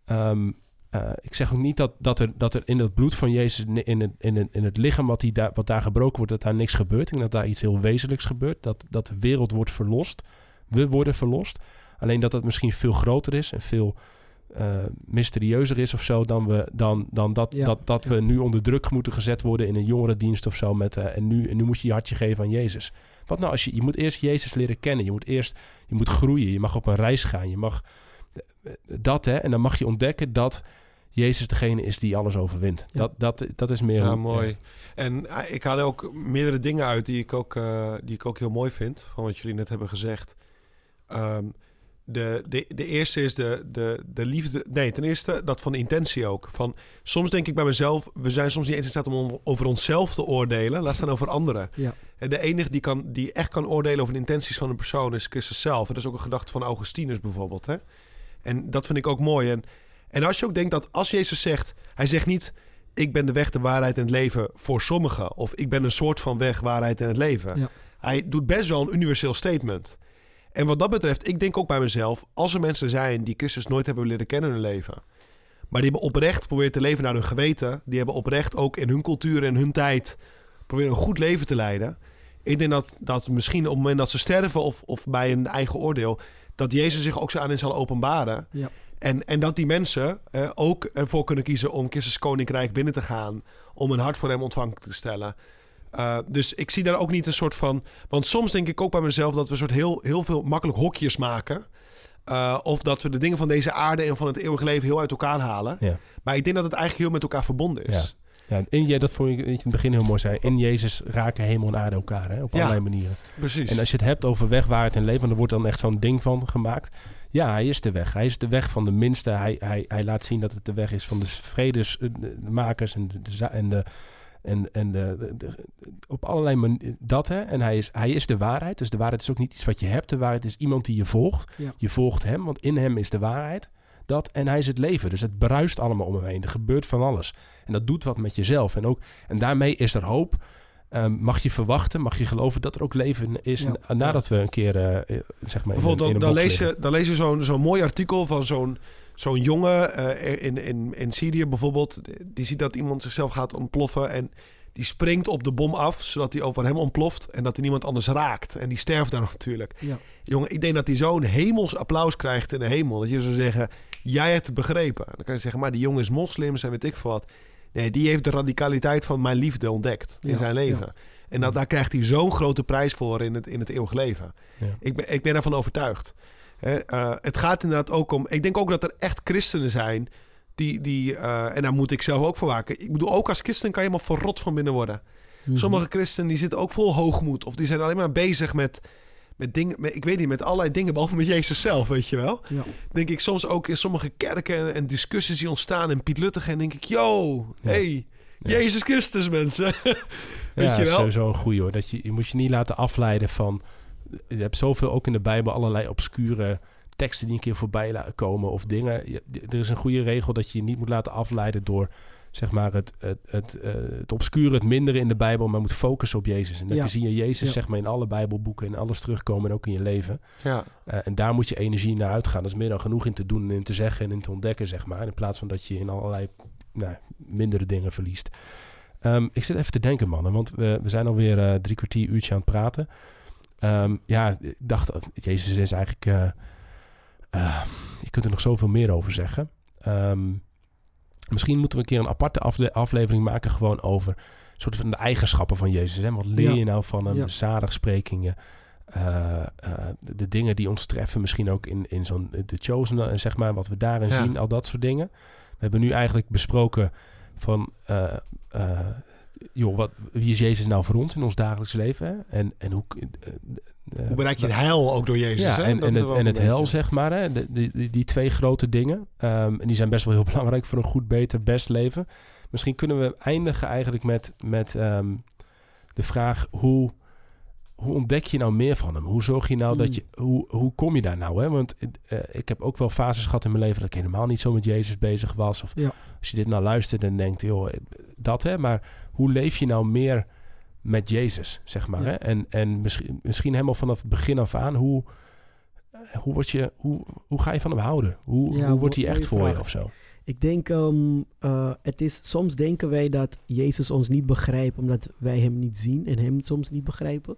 Ehm, eh, ik zeg ook niet dat, dat, er, dat er in het bloed van Jezus, in het, in het, in het lichaam wat, die daar, wat daar gebroken wordt, dat daar niks gebeurt. Ik denk dat daar iets heel wezenlijks gebeurt. Dat, dat de wereld wordt verlost. We worden verlost. Alleen dat het misschien veel groter is en veel eh, mysterieuzer is of zo dan, we, dan, dan dat, Ja, dat, dat ja. we nu onder druk moeten gezet worden in een jongerendienst of zo. Met, eh, en, nu, en nu moet je je hartje geven aan Jezus. Wat nou als je, je moet eerst Jezus leren kennen. Je moet eerst, je moet groeien. Je mag op een reis gaan. Je mag eh, dat hè. En dan mag je ontdekken dat Jezus degene is die alles overwint. Ja. Dat, dat, dat is meer... Ja, een- mooi. En eh, ik haal ook meerdere dingen uit die ik ook, eh, die ik ook heel mooi vind, van wat jullie net hebben gezegd. Ehm, de, de, de eerste is de, de, de liefde. Nee, ten eerste dat van de intentie ook. Van, soms denk ik bij mezelf, we zijn soms niet eens in staat om over onszelf te oordelen, laat staan over anderen. Ja. En de enige die, kan, die echt kan oordelen over de intenties van een persoon is Christus zelf. Dat is ook een gedachte van Augustinus bijvoorbeeld. Hè? En dat vind ik ook mooi. En, en als je ook denkt dat als Jezus zegt, hij zegt niet, ik ben de weg, de waarheid en het leven voor sommigen. Of ik ben een soort van weg, waarheid en het leven. Ja. Hij doet best wel een universeel statement. En wat dat betreft, ik denk ook bij mezelf, als er mensen zijn die Christus nooit hebben leren kennen in hun leven. Maar die hebben oprecht proberen te leven naar hun geweten. Die hebben oprecht ook in hun cultuur en hun tijd proberen een goed leven te leiden. Ik denk dat, dat misschien op het moment dat ze sterven of, of bij een eigen oordeel, dat Jezus zich ook zo aan hen zal openbaren. Ja. En, en dat die mensen eh, ook ervoor kunnen kiezen om Christus Koninkrijk binnen te gaan. Om een hart voor hem ontvankelijk te stellen. Uh, dus ik zie daar ook niet een soort van... Want soms denk ik ook bij mezelf dat we een soort heel, heel veel makkelijk hokjes maken. Uh, of dat we de dingen van deze aarde en van het eeuwige leven heel uit elkaar halen. Ja. Maar ik denk dat het eigenlijk heel met elkaar verbonden is. Ja. Ja, in je, dat vond ik in het begin heel mooi zei. In Jezus raken hemel en aarde elkaar, hè, op Ja. allerlei manieren. Precies. En als je het hebt over weg, waarheid en leven, dan er wordt dan echt zo'n ding van gemaakt. Ja, hij is de weg. Hij is de weg van de minste. Hij, hij, hij laat zien dat het de weg is van de vredesmakers en de, en de, en, en de, de- de- op allerlei manieren. Dat hè. En hij is, hij is de waarheid. Dus de waarheid is ook niet iets wat je hebt. De waarheid is iemand die je volgt. Ja. Je volgt hem, want in hem is de waarheid. Dat, en hij is het leven. Dus het bruist allemaal om hem heen. Er gebeurt van alles. En dat doet wat met jezelf. En, ook, en daarmee is er hoop. Ehm, mag je verwachten, mag je geloven dat er ook leven is Ja. nadat we een keer, eh, zeg maar, in een, Bijvoorbeeld, in dan, een dan, lees je, dan lees je zo'n zo'n mooi artikel van zo'n zo'n jongen eh, in, in, in Syrië bijvoorbeeld. Die ziet dat iemand zichzelf gaat ontploffen en die springt op de bom af, zodat hij over hem ontploft en dat hij niemand anders raakt. En die sterft daar natuurlijk. Ja. Jongen, ik denk dat hij zo'n hemels applaus krijgt in de hemel. Dat je zou zeggen, jij hebt het begrepen. Dan kan je zeggen, maar die jongen is moslims en weet ik veel wat. Nee, die heeft de radicaliteit van mijn liefde ontdekt in Ja, zijn leven. En dat, daar krijgt hij zo'n grote prijs voor in het, in het eeuwig leven. Ja. Ik, ben, ik ben ervan overtuigd. Eh, het gaat inderdaad ook om... Ik denk ook dat er echt christenen zijn... Die, die, eh, en daar moet ik zelf ook voor waken. Ik bedoel, ook als christen kan je helemaal verrot van binnen worden. Mhm. Sommige christenen die zitten ook vol hoogmoed. Of die zijn alleen maar bezig met, met dingen... Met, ik weet niet, met allerlei dingen, behalve met Jezus zelf, weet je wel. Ja. Denk ik soms ook in sommige kerken en, en discussies die ontstaan... en Piet Luttig en denk ik... Yo, Ja. hey, Ja. Jezus Christus, mensen. weet ja, je wel? sowieso een goeie hoor. Dat je, je moet je niet laten afleiden van... Je hebt zoveel ook in de Bijbel allerlei obscure teksten die een keer voorbij komen of dingen. Je- er is een goede regel dat je je niet moet laten afleiden door zeg maar het, het, het, eh, het obscure, het mindere in de Bijbel, maar moet focussen op Jezus. En dan Ja. zie je Jezus Ja. zeg maar in alle Bijbelboeken en alles terugkomen en ook in je leven. Ja, Eh, en daar moet je energie naar uitgaan. Dat is meer dan genoeg in te doen en in te zeggen en in te ontdekken, zeg maar. In plaats van dat je in allerlei nou, mindere dingen verliest. Ehm, ik zit even te denken, mannen, want we, we zijn alweer eh drie kwartier uurtje aan het praten. Ehm, ja, ik dacht, Jezus is eigenlijk... eh, eh, je kunt er nog zoveel meer over zeggen. Ehm, misschien moeten we een keer een aparte afle- aflevering maken... gewoon over soort van de eigenschappen van Jezus. Hè? Wat leer Ja. je nou van hem? Ja. De zaligsprekingen. eh, de, de dingen die ons treffen, misschien ook in, in zo'n The Chosen, zeg maar, wat we daarin Ja. zien, al dat soort dingen. We hebben nu eigenlijk besproken van, joh, wat, wie is Jezus nou voor ons in ons dagelijks leven? Hè? En, en hoe, eh, eh, Hoe bereik je het heil ook door Jezus? ja, hè? en, en het, en het zeg maar. Hè? De- die, die, die twee grote dingen. Ehm, en die zijn best wel heel belangrijk voor een goed, beter, best leven. Misschien kunnen we eindigen eigenlijk met, met ehm, de vraag... Hoe, hoe ontdek je nou meer van hem? Hoe zorg je nou dat Mm. je... Hoe, hoe kom je daar nou? Hè? Want eh, ik heb ook wel fases gehad in mijn leven... dat ik helemaal niet zo met Jezus bezig was. Of Ja. als je dit nou luistert en denkt... joh, dat hè. Maar hoe leef je nou meer met Jezus, zeg maar? Ja. Hè? En, en misschien, misschien helemaal vanaf het begin af aan... hoe eh, hoe, word je, hoe, hoe ga je van hem houden? Hoe, Ja, hoe wordt hij echt voor vraag. je of zo? Ik denk, ehm, eh, het is, soms denken wij dat Jezus ons niet begrijpt omdat wij hem niet zien en hem soms niet begrijpen.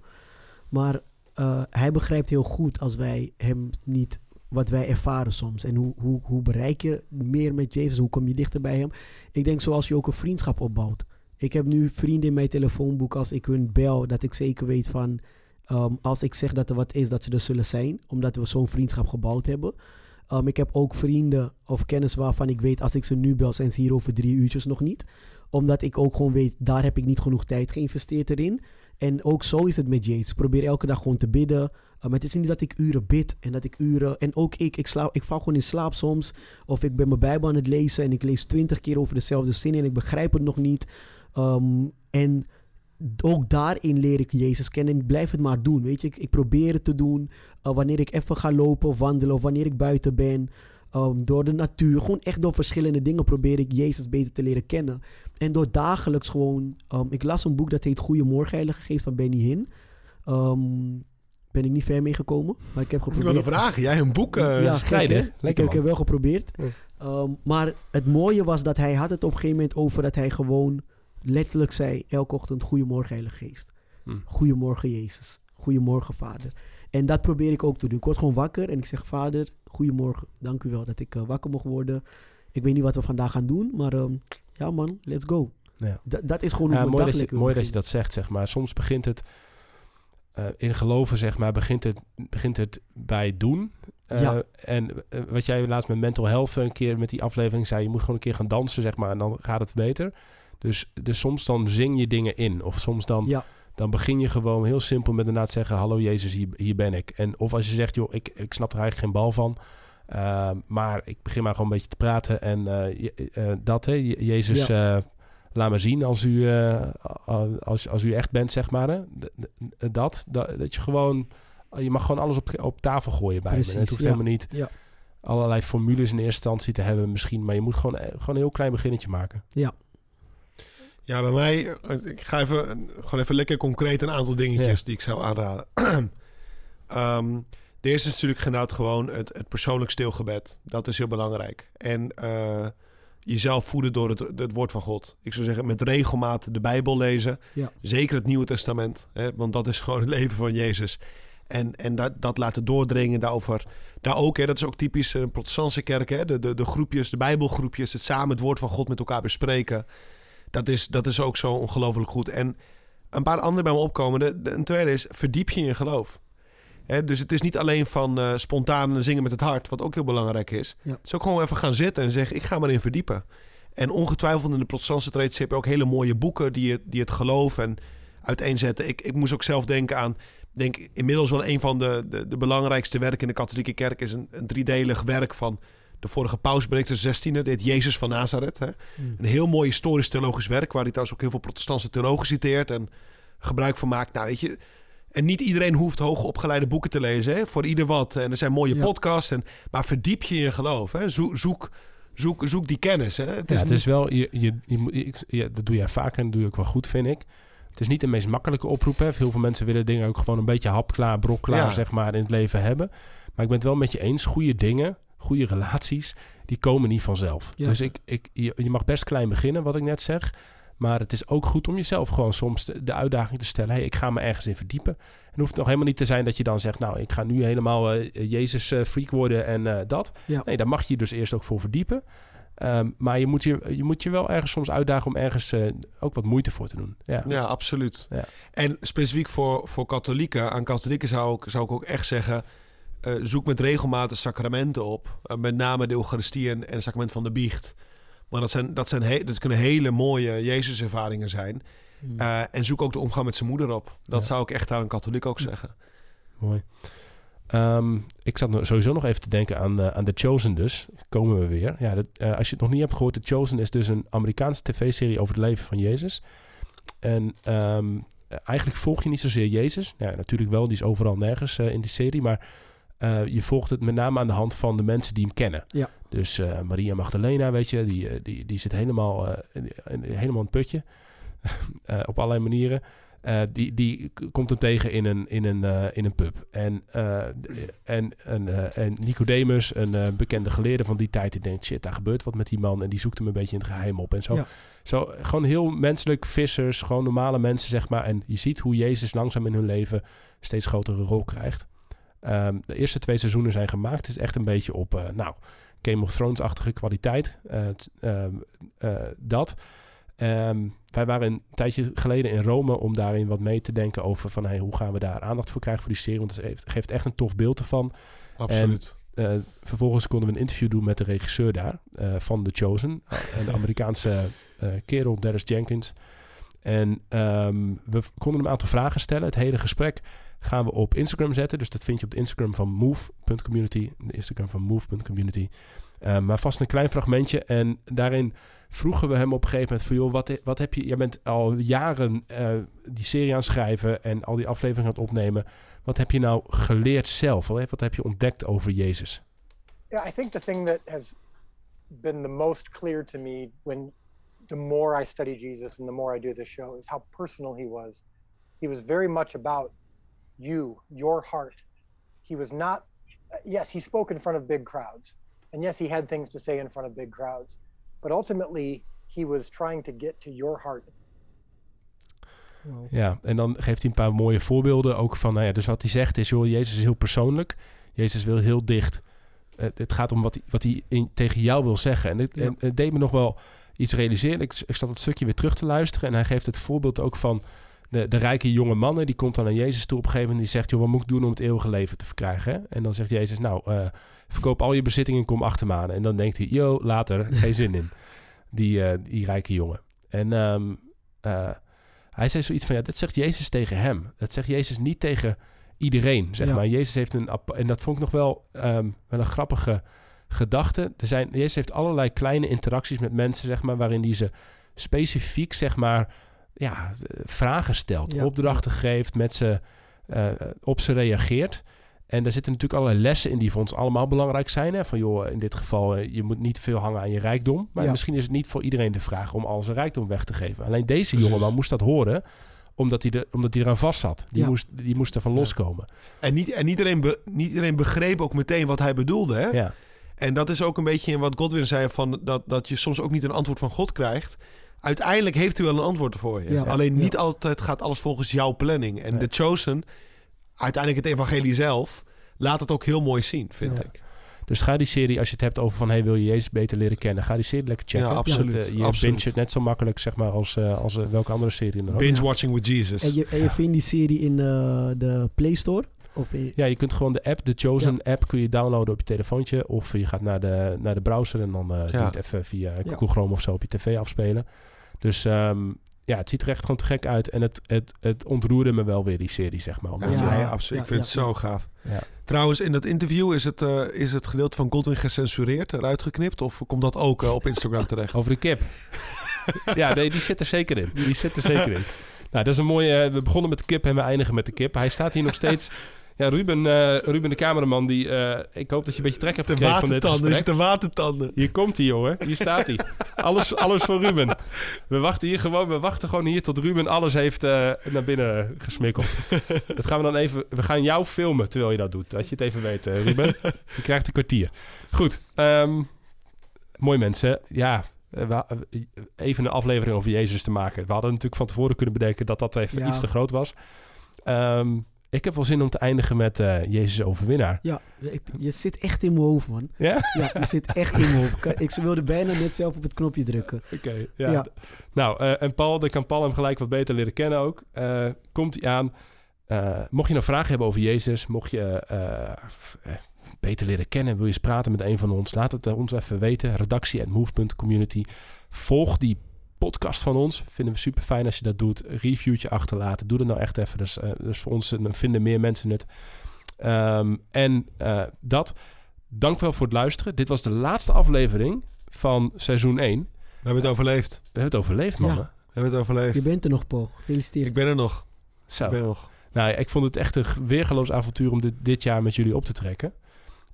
Maar eh, hij begrijpt heel goed als wij hem niet, wat wij ervaren soms. En hoe, hoe, hoe bereik je meer met Jezus? Hoe kom je dichter bij hem? Ik denk zoals je ook een vriendschap opbouwt. Ik heb nu vrienden in mijn telefoonboek als ik hun bel, dat ik zeker weet van, ehm, als ik zeg dat er wat is, dat ze er zullen zijn. Omdat we zo'n vriendschap gebouwd hebben. Um, ik heb ook vrienden of kennis waarvan ik weet als ik ze nu bel, zijn ze hier over drie uurtjes nog niet. Omdat ik ook gewoon weet, daar heb ik niet genoeg tijd geïnvesteerd erin. En ook zo is het met Jezus. Probeer elke dag gewoon te bidden. Maar het is niet dat ik uren bid en dat ik uren. En ook ik, ik, slaap, ik val gewoon in slaap soms. Of ik ben mijn Bijbel aan het lezen en ik lees twintig keer over dezelfde zin en ik begrijp het nog niet. Um, en ook daarin leer ik Jezus kennen en ik blijf het maar doen. Weet je, ik, ik probeer het te doen. Uh, wanneer ik even ga lopen of wandelen of wanneer ik buiten ben. Um, door de natuur, gewoon echt door verschillende dingen probeer ik Jezus beter te leren kennen. En door dagelijks gewoon. Um, ik las een boek dat heet Goedemorgen, Heilige Geest van Benny Hinn. Um, ben ik niet ver mee gekomen, maar ik heb Ik geprobeerd. wilde vragen, jij een boek... eh, ja, strijden, gek? Lekker, Ik, heb- ik man. heb wel geprobeerd. Um, maar het mooie was dat hij had het op een gegeven moment over dat hij gewoon letterlijk zei elke ochtend Goedemorgen Heilige Geest. Hm. Goedemorgen Jezus. Goedemorgen Vader. En dat probeer ik ook te doen. Ik word gewoon wakker en ik zeg Vader, goedemorgen. Dank u wel dat ik eh, wakker mocht worden. Ik weet niet wat we vandaag gaan doen, maar ehm, ja man, let's go. Ja. Da- dat is gewoon hoe Ja, mooi dat, je, mooi dat je dat zegt, zeg maar. Soms begint het eh, in geloven, zeg maar, begint het, begint het bij doen. Eh, Ja. En eh, wat jij laatst met mental health een keer met die aflevering zei, je moet gewoon een keer gaan dansen, zeg maar, en dan gaat het beter. Dus, dus soms dan zing je dingen in. Of soms dan, Ja. dan begin je gewoon heel simpel met inderdaad zeggen, hallo Jezus, hier, hier ben ik. En of als je zegt, joh, ik, ik snap er eigenlijk geen bal van. maar ik begin maar gewoon een beetje te praten. En je- dat, hè, Je- Jezus, laat me zien als u, eh, als, als u echt bent, zeg maar. Hè? Dat, dat, dat je gewoon... Je mag gewoon alles op, op tafel gooien bij me. Precies, En Het hoeft ja. helemaal niet Ja. allerlei formules in eerste instantie te hebben misschien. Maar je moet gewoon, eh, gewoon een heel klein beginnetje maken. Ja, bij mij, eh, ik ga even, eh, gewoon even lekker concreet een aantal dingetjes Ja. die ik zou aanraden. Ehm, de eerste is natuurlijk genauwd gewoon het, het persoonlijk stilgebed. Dat is heel belangrijk. En eh, jezelf voeden door het, het woord van God. Ik zou zeggen, met regelmaat de Bijbel lezen. Ja. Zeker het Nieuwe Testament, hè, want dat is gewoon het leven van Jezus. En, en dat, dat laten doordringen daarover. Daar ook, hè, dat is ook typisch een protestantse kerk. Hè, de, de, de groepjes, de Bijbelgroepjes, het samen het woord van God met elkaar bespreken. Dat is, dat is ook zo ongelooflijk goed. En een paar andere bij me opkomen. De, de- een tweede is, verdiep je in geloof. Dus het is niet alleen van eh, spontaan zingen met het hart, wat ook heel belangrijk is. Ja. Het is ook gewoon even gaan zitten en zeggen, ik ga maar in verdiepen. En ongetwijfeld in de protestantse traditie heb je ook hele mooie boeken die het, die het geloof en uiteenzetten. Ik, ik moest ook zelf denken aan, denk inmiddels wel een van de, de, de belangrijkste werken in de katholieke kerk is een, een driedelig werk van de vorige paus, Benedictus XVI, dit Jezus van Nazareth. Hè? Mm. Een heel mooi historisch-theologisch werk, waar hij trouwens ook heel veel protestantse theologen citeert en gebruik van maakt. Nou, weet je, en niet iedereen hoeft hoogopgeleide boeken te lezen, hè? voor ieder wat. En er zijn mooie Ja. podcasts, en, maar verdiep je je geloof. Hè? Zoek, zoek, zoek, zoek die kennis. Hè? Het Ja, is het niet- is wel, je, je, je, ja, dat doe jij vaak en dat doe je ook wel goed, vind ik. Het is niet de meest makkelijke oproep. Hè. Heel veel mensen willen dingen ook gewoon een beetje hapklaar, brokklaar, Ja. zeg maar, in het leven hebben. Maar ik ben het wel met je eens. Goede dingen, goede relaties, die komen niet vanzelf. Ja. Dus ik, ik, je, je mag best klein beginnen, wat ik net zeg. Maar het is ook goed om jezelf gewoon soms de, uitdaging te stellen. Hey, ik ga me ergens in verdiepen. En het hoeft nog helemaal niet te zijn dat je dan zegt... nou, ik ga nu helemaal eh, Jezus-freak worden en eh, dat. Ja. Nee, daar mag je je dus eerst ook voor verdiepen. Ehm, maar je moet je, je moet je wel ergens soms uitdagen om ergens eh, ook wat moeite voor te doen. Ja, Ja, absoluut. Ja. En specifiek voor, voor katholieken, aan katholieken zou ik, zou ik ook echt zeggen... eh, zoek met regelmaat de sacramenten op. Eh, met name de Eucharistie en, en het sacrament van de biecht. Maar dat, zijn, dat, zijn he- dat kunnen hele mooie Jezus-ervaringen zijn. Mm. Eh, en zoek ook de omgang met zijn moeder op. Dat Ja. zou ik echt aan een katholiek ook zeggen. Mooi. Ehm, ik zat sowieso nog even te denken aan, eh, aan The Chosen dus. Komen we weer. Ja, dat, eh, als je het nog niet hebt gehoord, The Chosen is dus een Amerikaanse tv-serie over het leven van Jezus. En ehm, eh, eigenlijk volg je niet zozeer Jezus. Ja, natuurlijk wel, die is overal nergens in die serie. Maar eh, je volgt het met name aan de hand van de mensen die hem kennen. Ja. Dus eh, Maria Magdalena, weet je, die, eh, die, die zit helemaal, helemaal in het putje. Op allerlei manieren. Die, die komt hem tegen in een, in een, in een pub. En, en, en, en Nicodemus, een bekende geleerde van die tijd, die denkt: shit, daar gebeurt wat met die man. En die zoekt hem een beetje in het geheim op. En zo, Ja. zo gewoon heel menselijk, vissers, gewoon normale mensen, zeg maar. En je ziet hoe Jezus langzaam in hun leven steeds grotere rol krijgt. Ehm, de eerste twee seizoenen zijn gemaakt. Het is echt een beetje op, eh, nou, Game of Thrones-achtige kwaliteit. Eh, ehm, eh, dat. Ehm, wij waren een tijdje geleden in Rome om daarin wat mee te denken over van hey, hoe gaan we daar aandacht voor krijgen voor die serie. Want het geeft, echt een tof beeld ervan. Absoluut. Vervolgens konden we een interview doen met de regisseur daar van The Chosen. Een Amerikaanse kerel, Dennis Jenkins. En we konden hem een aantal vragen stellen. Het hele gesprek gaan we op Instagram zetten. Dus dat vind je op de Instagram van move.community. De Instagram van move.community. Eh, maar vast een klein fragmentje. En daarin vroegen we hem op een gegeven moment van... joh, wat, wat heb je... Jij bent al jaren eh, die serie aan het schrijven... en al die afleveringen aan het opnemen. Wat heb je nou geleerd zelf? Wat heb je ontdekt over Jezus? Yeah, I think the thing that has been the most clear to me when the more I study Jesus and the more I do this show is how personal he was. He was very much about you, your heart. He was not, yes, he spoke in front of big crowds. And yes, he had things to say in front of big crowds. But ultimately, he was trying to get to your heart. Ja, en dan geeft hij een paar mooie voorbeelden ook van... Nou ja, dus wat hij zegt is, joh, Jezus is heel persoonlijk. Jezus wil heel dicht. Het, het gaat om wat hij, wat hij in, tegen jou wil zeggen. En het, Ja. en het deed me nog wel iets realiseren. Ik, ik zat het stukje weer terug te luisteren... en hij geeft het voorbeeld ook van... De, de rijke jonge mannen, die komt dan naar Jezus toe op een gegeven moment... die zegt, joh, wat moet ik doen om het eeuwige leven te verkrijgen? hè? En dan zegt Jezus, nou, eh, verkoop al je bezittingen en kom achter me aan. En dan denkt hij, yo, later, geen zin in. Die, eh, die rijke jongen. En ehm, eh, hij zei zoiets van, ja, dat zegt Jezus tegen hem. Dat zegt Jezus niet tegen iedereen, zeg Ja. maar. Jezus heeft een... En dat vond ik nog wel, ehm, wel een grappige gedachte. Er zijn, Jezus heeft allerlei kleine interacties met mensen, zeg maar... waarin hij ze specifiek, zeg maar, ja, vragen stelt. Ja. Opdrachten geeft, met ze, eh, op ze reageert. En daar zitten natuurlijk allerlei lessen in die voor ons allemaal belangrijk zijn. Hè? Van joh, in dit geval, eh, je moet niet veel hangen aan je rijkdom. Maar Ja. misschien is het niet voor iedereen de vraag om al zijn rijkdom weg te geven. Alleen deze Precies. jongeman moest dat horen, omdat hij, er, omdat hij eraan vast zat. Die, Ja. moest, die moest ervan Ja. loskomen. En, niet, en iedereen, be- niet iedereen begreep ook meteen wat hij bedoelde. Hè? Ja. En dat is ook een beetje in wat Godwin zei: van dat, dat je soms ook niet een antwoord van God krijgt. Uiteindelijk heeft hij wel een antwoord voor je. Ja. Alleen Ja. niet altijd gaat alles volgens jouw planning. En Nee. The Chosen, uiteindelijk het evangelie zelf, laat het ook heel mooi zien, vind Ja. ik. Dus ga die serie, als je het hebt over van... Hey, wil je Jezus beter leren kennen? Ga die serie lekker checken. Ja, absoluut, Want, eh, je absoluut. binge het net zo makkelijk, zeg maar, als, eh, als eh, welke andere serie dan ook. Binge watching with Jesus. En je, en je vindt die serie in eh, de Play Store? Of in- Ja, je kunt gewoon de app, de Chosen app, kun je downloaden op je telefoontje. Of je gaat naar de, naar de browser en dan eh doe je Ja. het even via Google Chrome of zo op je tv afspelen. Dus ehm, ja, het ziet er echt gewoon te gek uit. En het, het, het ontroerde me wel weer, die serie, zeg maar. Ja, absoluut. ik vind ja, het zo gaaf. Ja. Trouwens, in dat interview is het, eh, is het gedeelte van Godwin gecensureerd, eruit geknipt? Of komt dat ook eh, op Instagram terecht? Over de kip. ja, nee, die zit er zeker in. Die zit er zeker in. Nou, dat is een mooie... eh, we begonnen met de kip en we eindigen met de kip. Hij staat hier nog steeds... Ja, Ruben, eh, Ruben de cameraman, die, eh, ik hoop dat je een beetje trek hebt De gekregen van dit gesprek. de watertanden. Hier komt hij, jongen. Hier staat hij. Alles, alles voor Ruben. We wachten hier gewoon, we wachten gewoon hier tot Ruben alles heeft eh, naar binnen gesmikkeld. Dat gaan we dan even. We gaan jou filmen terwijl je dat doet. Dat je het even weet, Ruben. Je krijgt een kwartier. Goed. ehm, mooi mensen. Ja. even een aflevering over Jezus te maken. We hadden natuurlijk van tevoren kunnen bedenken dat dat even Ja. iets te groot was. Ehm, ik heb wel zin om te eindigen met eh, Jezus overwinnaar. Ja, ik- je zit echt in mijn hoofd, man. Ja? Ja, je zit echt in mijn hoofd. Ik- wilde bijna net zelf op het knopje drukken. Oké, ja. Ja. Nou, eh, en Paul, dan kan Paul hem gelijk wat beter leren kennen ook. Eh, komt hij aan. Mocht je nou vragen hebben over Jezus, mocht je beter leren kennen, wil je eens praten met een van ons, laat het ons even weten. Redactie@move.community. Volg die podcast van ons. Vinden we super fijn als je dat doet. Een reviewtje achterlaten. Doe dat nou echt even. Dus, eh, dus voor ons eh, vinden meer mensen het. Ehm, en eh, dat. Dank wel voor het luisteren. Dit was de laatste aflevering van seizoen 1. We We hebben het overleefd. hebben het overleefd, Ja. mannen. We hebben het overleefd. Je bent er nog, Paul. Gefeliciteerd. Ik ben er nog. Zo. Ik ben er nog. Nou, ik vond het echt een weergeloos avontuur om dit, dit jaar met jullie op te trekken.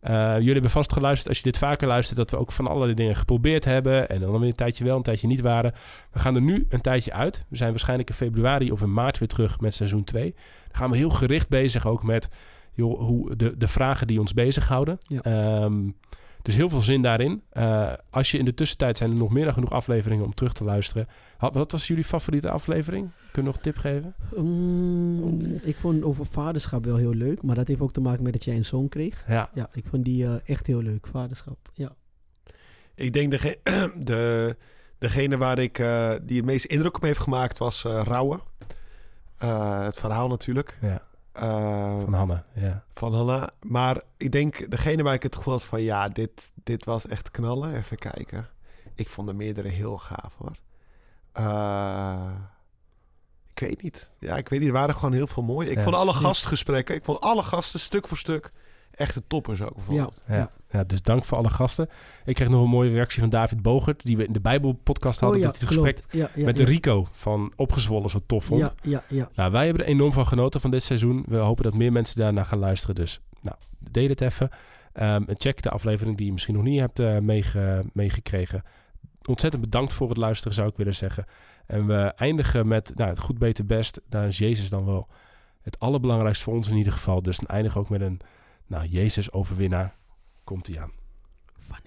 Eh, jullie hebben vast geluisterd, als je dit vaker luistert, dat we ook van allerlei dingen geprobeerd hebben. En dan weer een tijdje wel, een tijdje niet waren. We gaan er nu een tijdje uit. We zijn waarschijnlijk in februari of in maart weer terug met seizoen 2. Dan gaan we heel gericht bezig ook met joh, hoe de, de vragen die ons bezighouden. Ja. Ehm, dus heel veel zin daarin. Eh, als je in de tussentijd zijn er nog meer dan genoeg afleveringen om terug te luisteren. Wat was jullie favoriete aflevering? Kun je nog een tip geven? Mm, ik vond over vaderschap wel heel leuk. Maar dat heeft ook te maken met dat jij een zoon kreeg. Ja, Ja, ik vond die eh, echt heel leuk. Vaderschap. Ja. Ik denk dege de, degene waar ik, eh, die het meest indruk op heeft gemaakt was eh Rauwe. Eh, het verhaal natuurlijk. ja. Eh, van Hanne. Ja. van Hanna. Maar ik denk degene waar ik het gevoel had van ja, dit, dit was echt knallen. Even kijken. Ik vond de meerdere heel gaaf hoor. Eh, ik weet niet. Ja, ik weet niet. Er waren gewoon heel veel mooie. Ik Ja. vond alle gastgesprekken, ik vond alle gasten stuk voor stuk echt de toppers ook bijvoorbeeld. Ja, ja, dus dank voor alle gasten. Ik kreeg nog een mooie reactie van David Bogert, die we in de Bijbelpodcast hadden. oh ja, dat hij het gesprek klopt. Ja, ja, met ja. Rico van Opgezwollen zo tof vond. Ja, ja, ja. Nou, wij hebben er enorm van genoten van dit seizoen. We hopen dat meer mensen daarna gaan luisteren. Dus nou, deel het even. Ehm, en check de aflevering die je misschien nog niet hebt eh, meege- meegekregen. Ontzettend bedankt voor het luisteren, zou ik willen zeggen. En we eindigen met nou, het goed, beter, best. Daar is Jezus dan wel het allerbelangrijkste voor ons in ieder geval. Dus dan eindigen we ook met een nou, Jezus overwinnaar. Komt hij aan. Van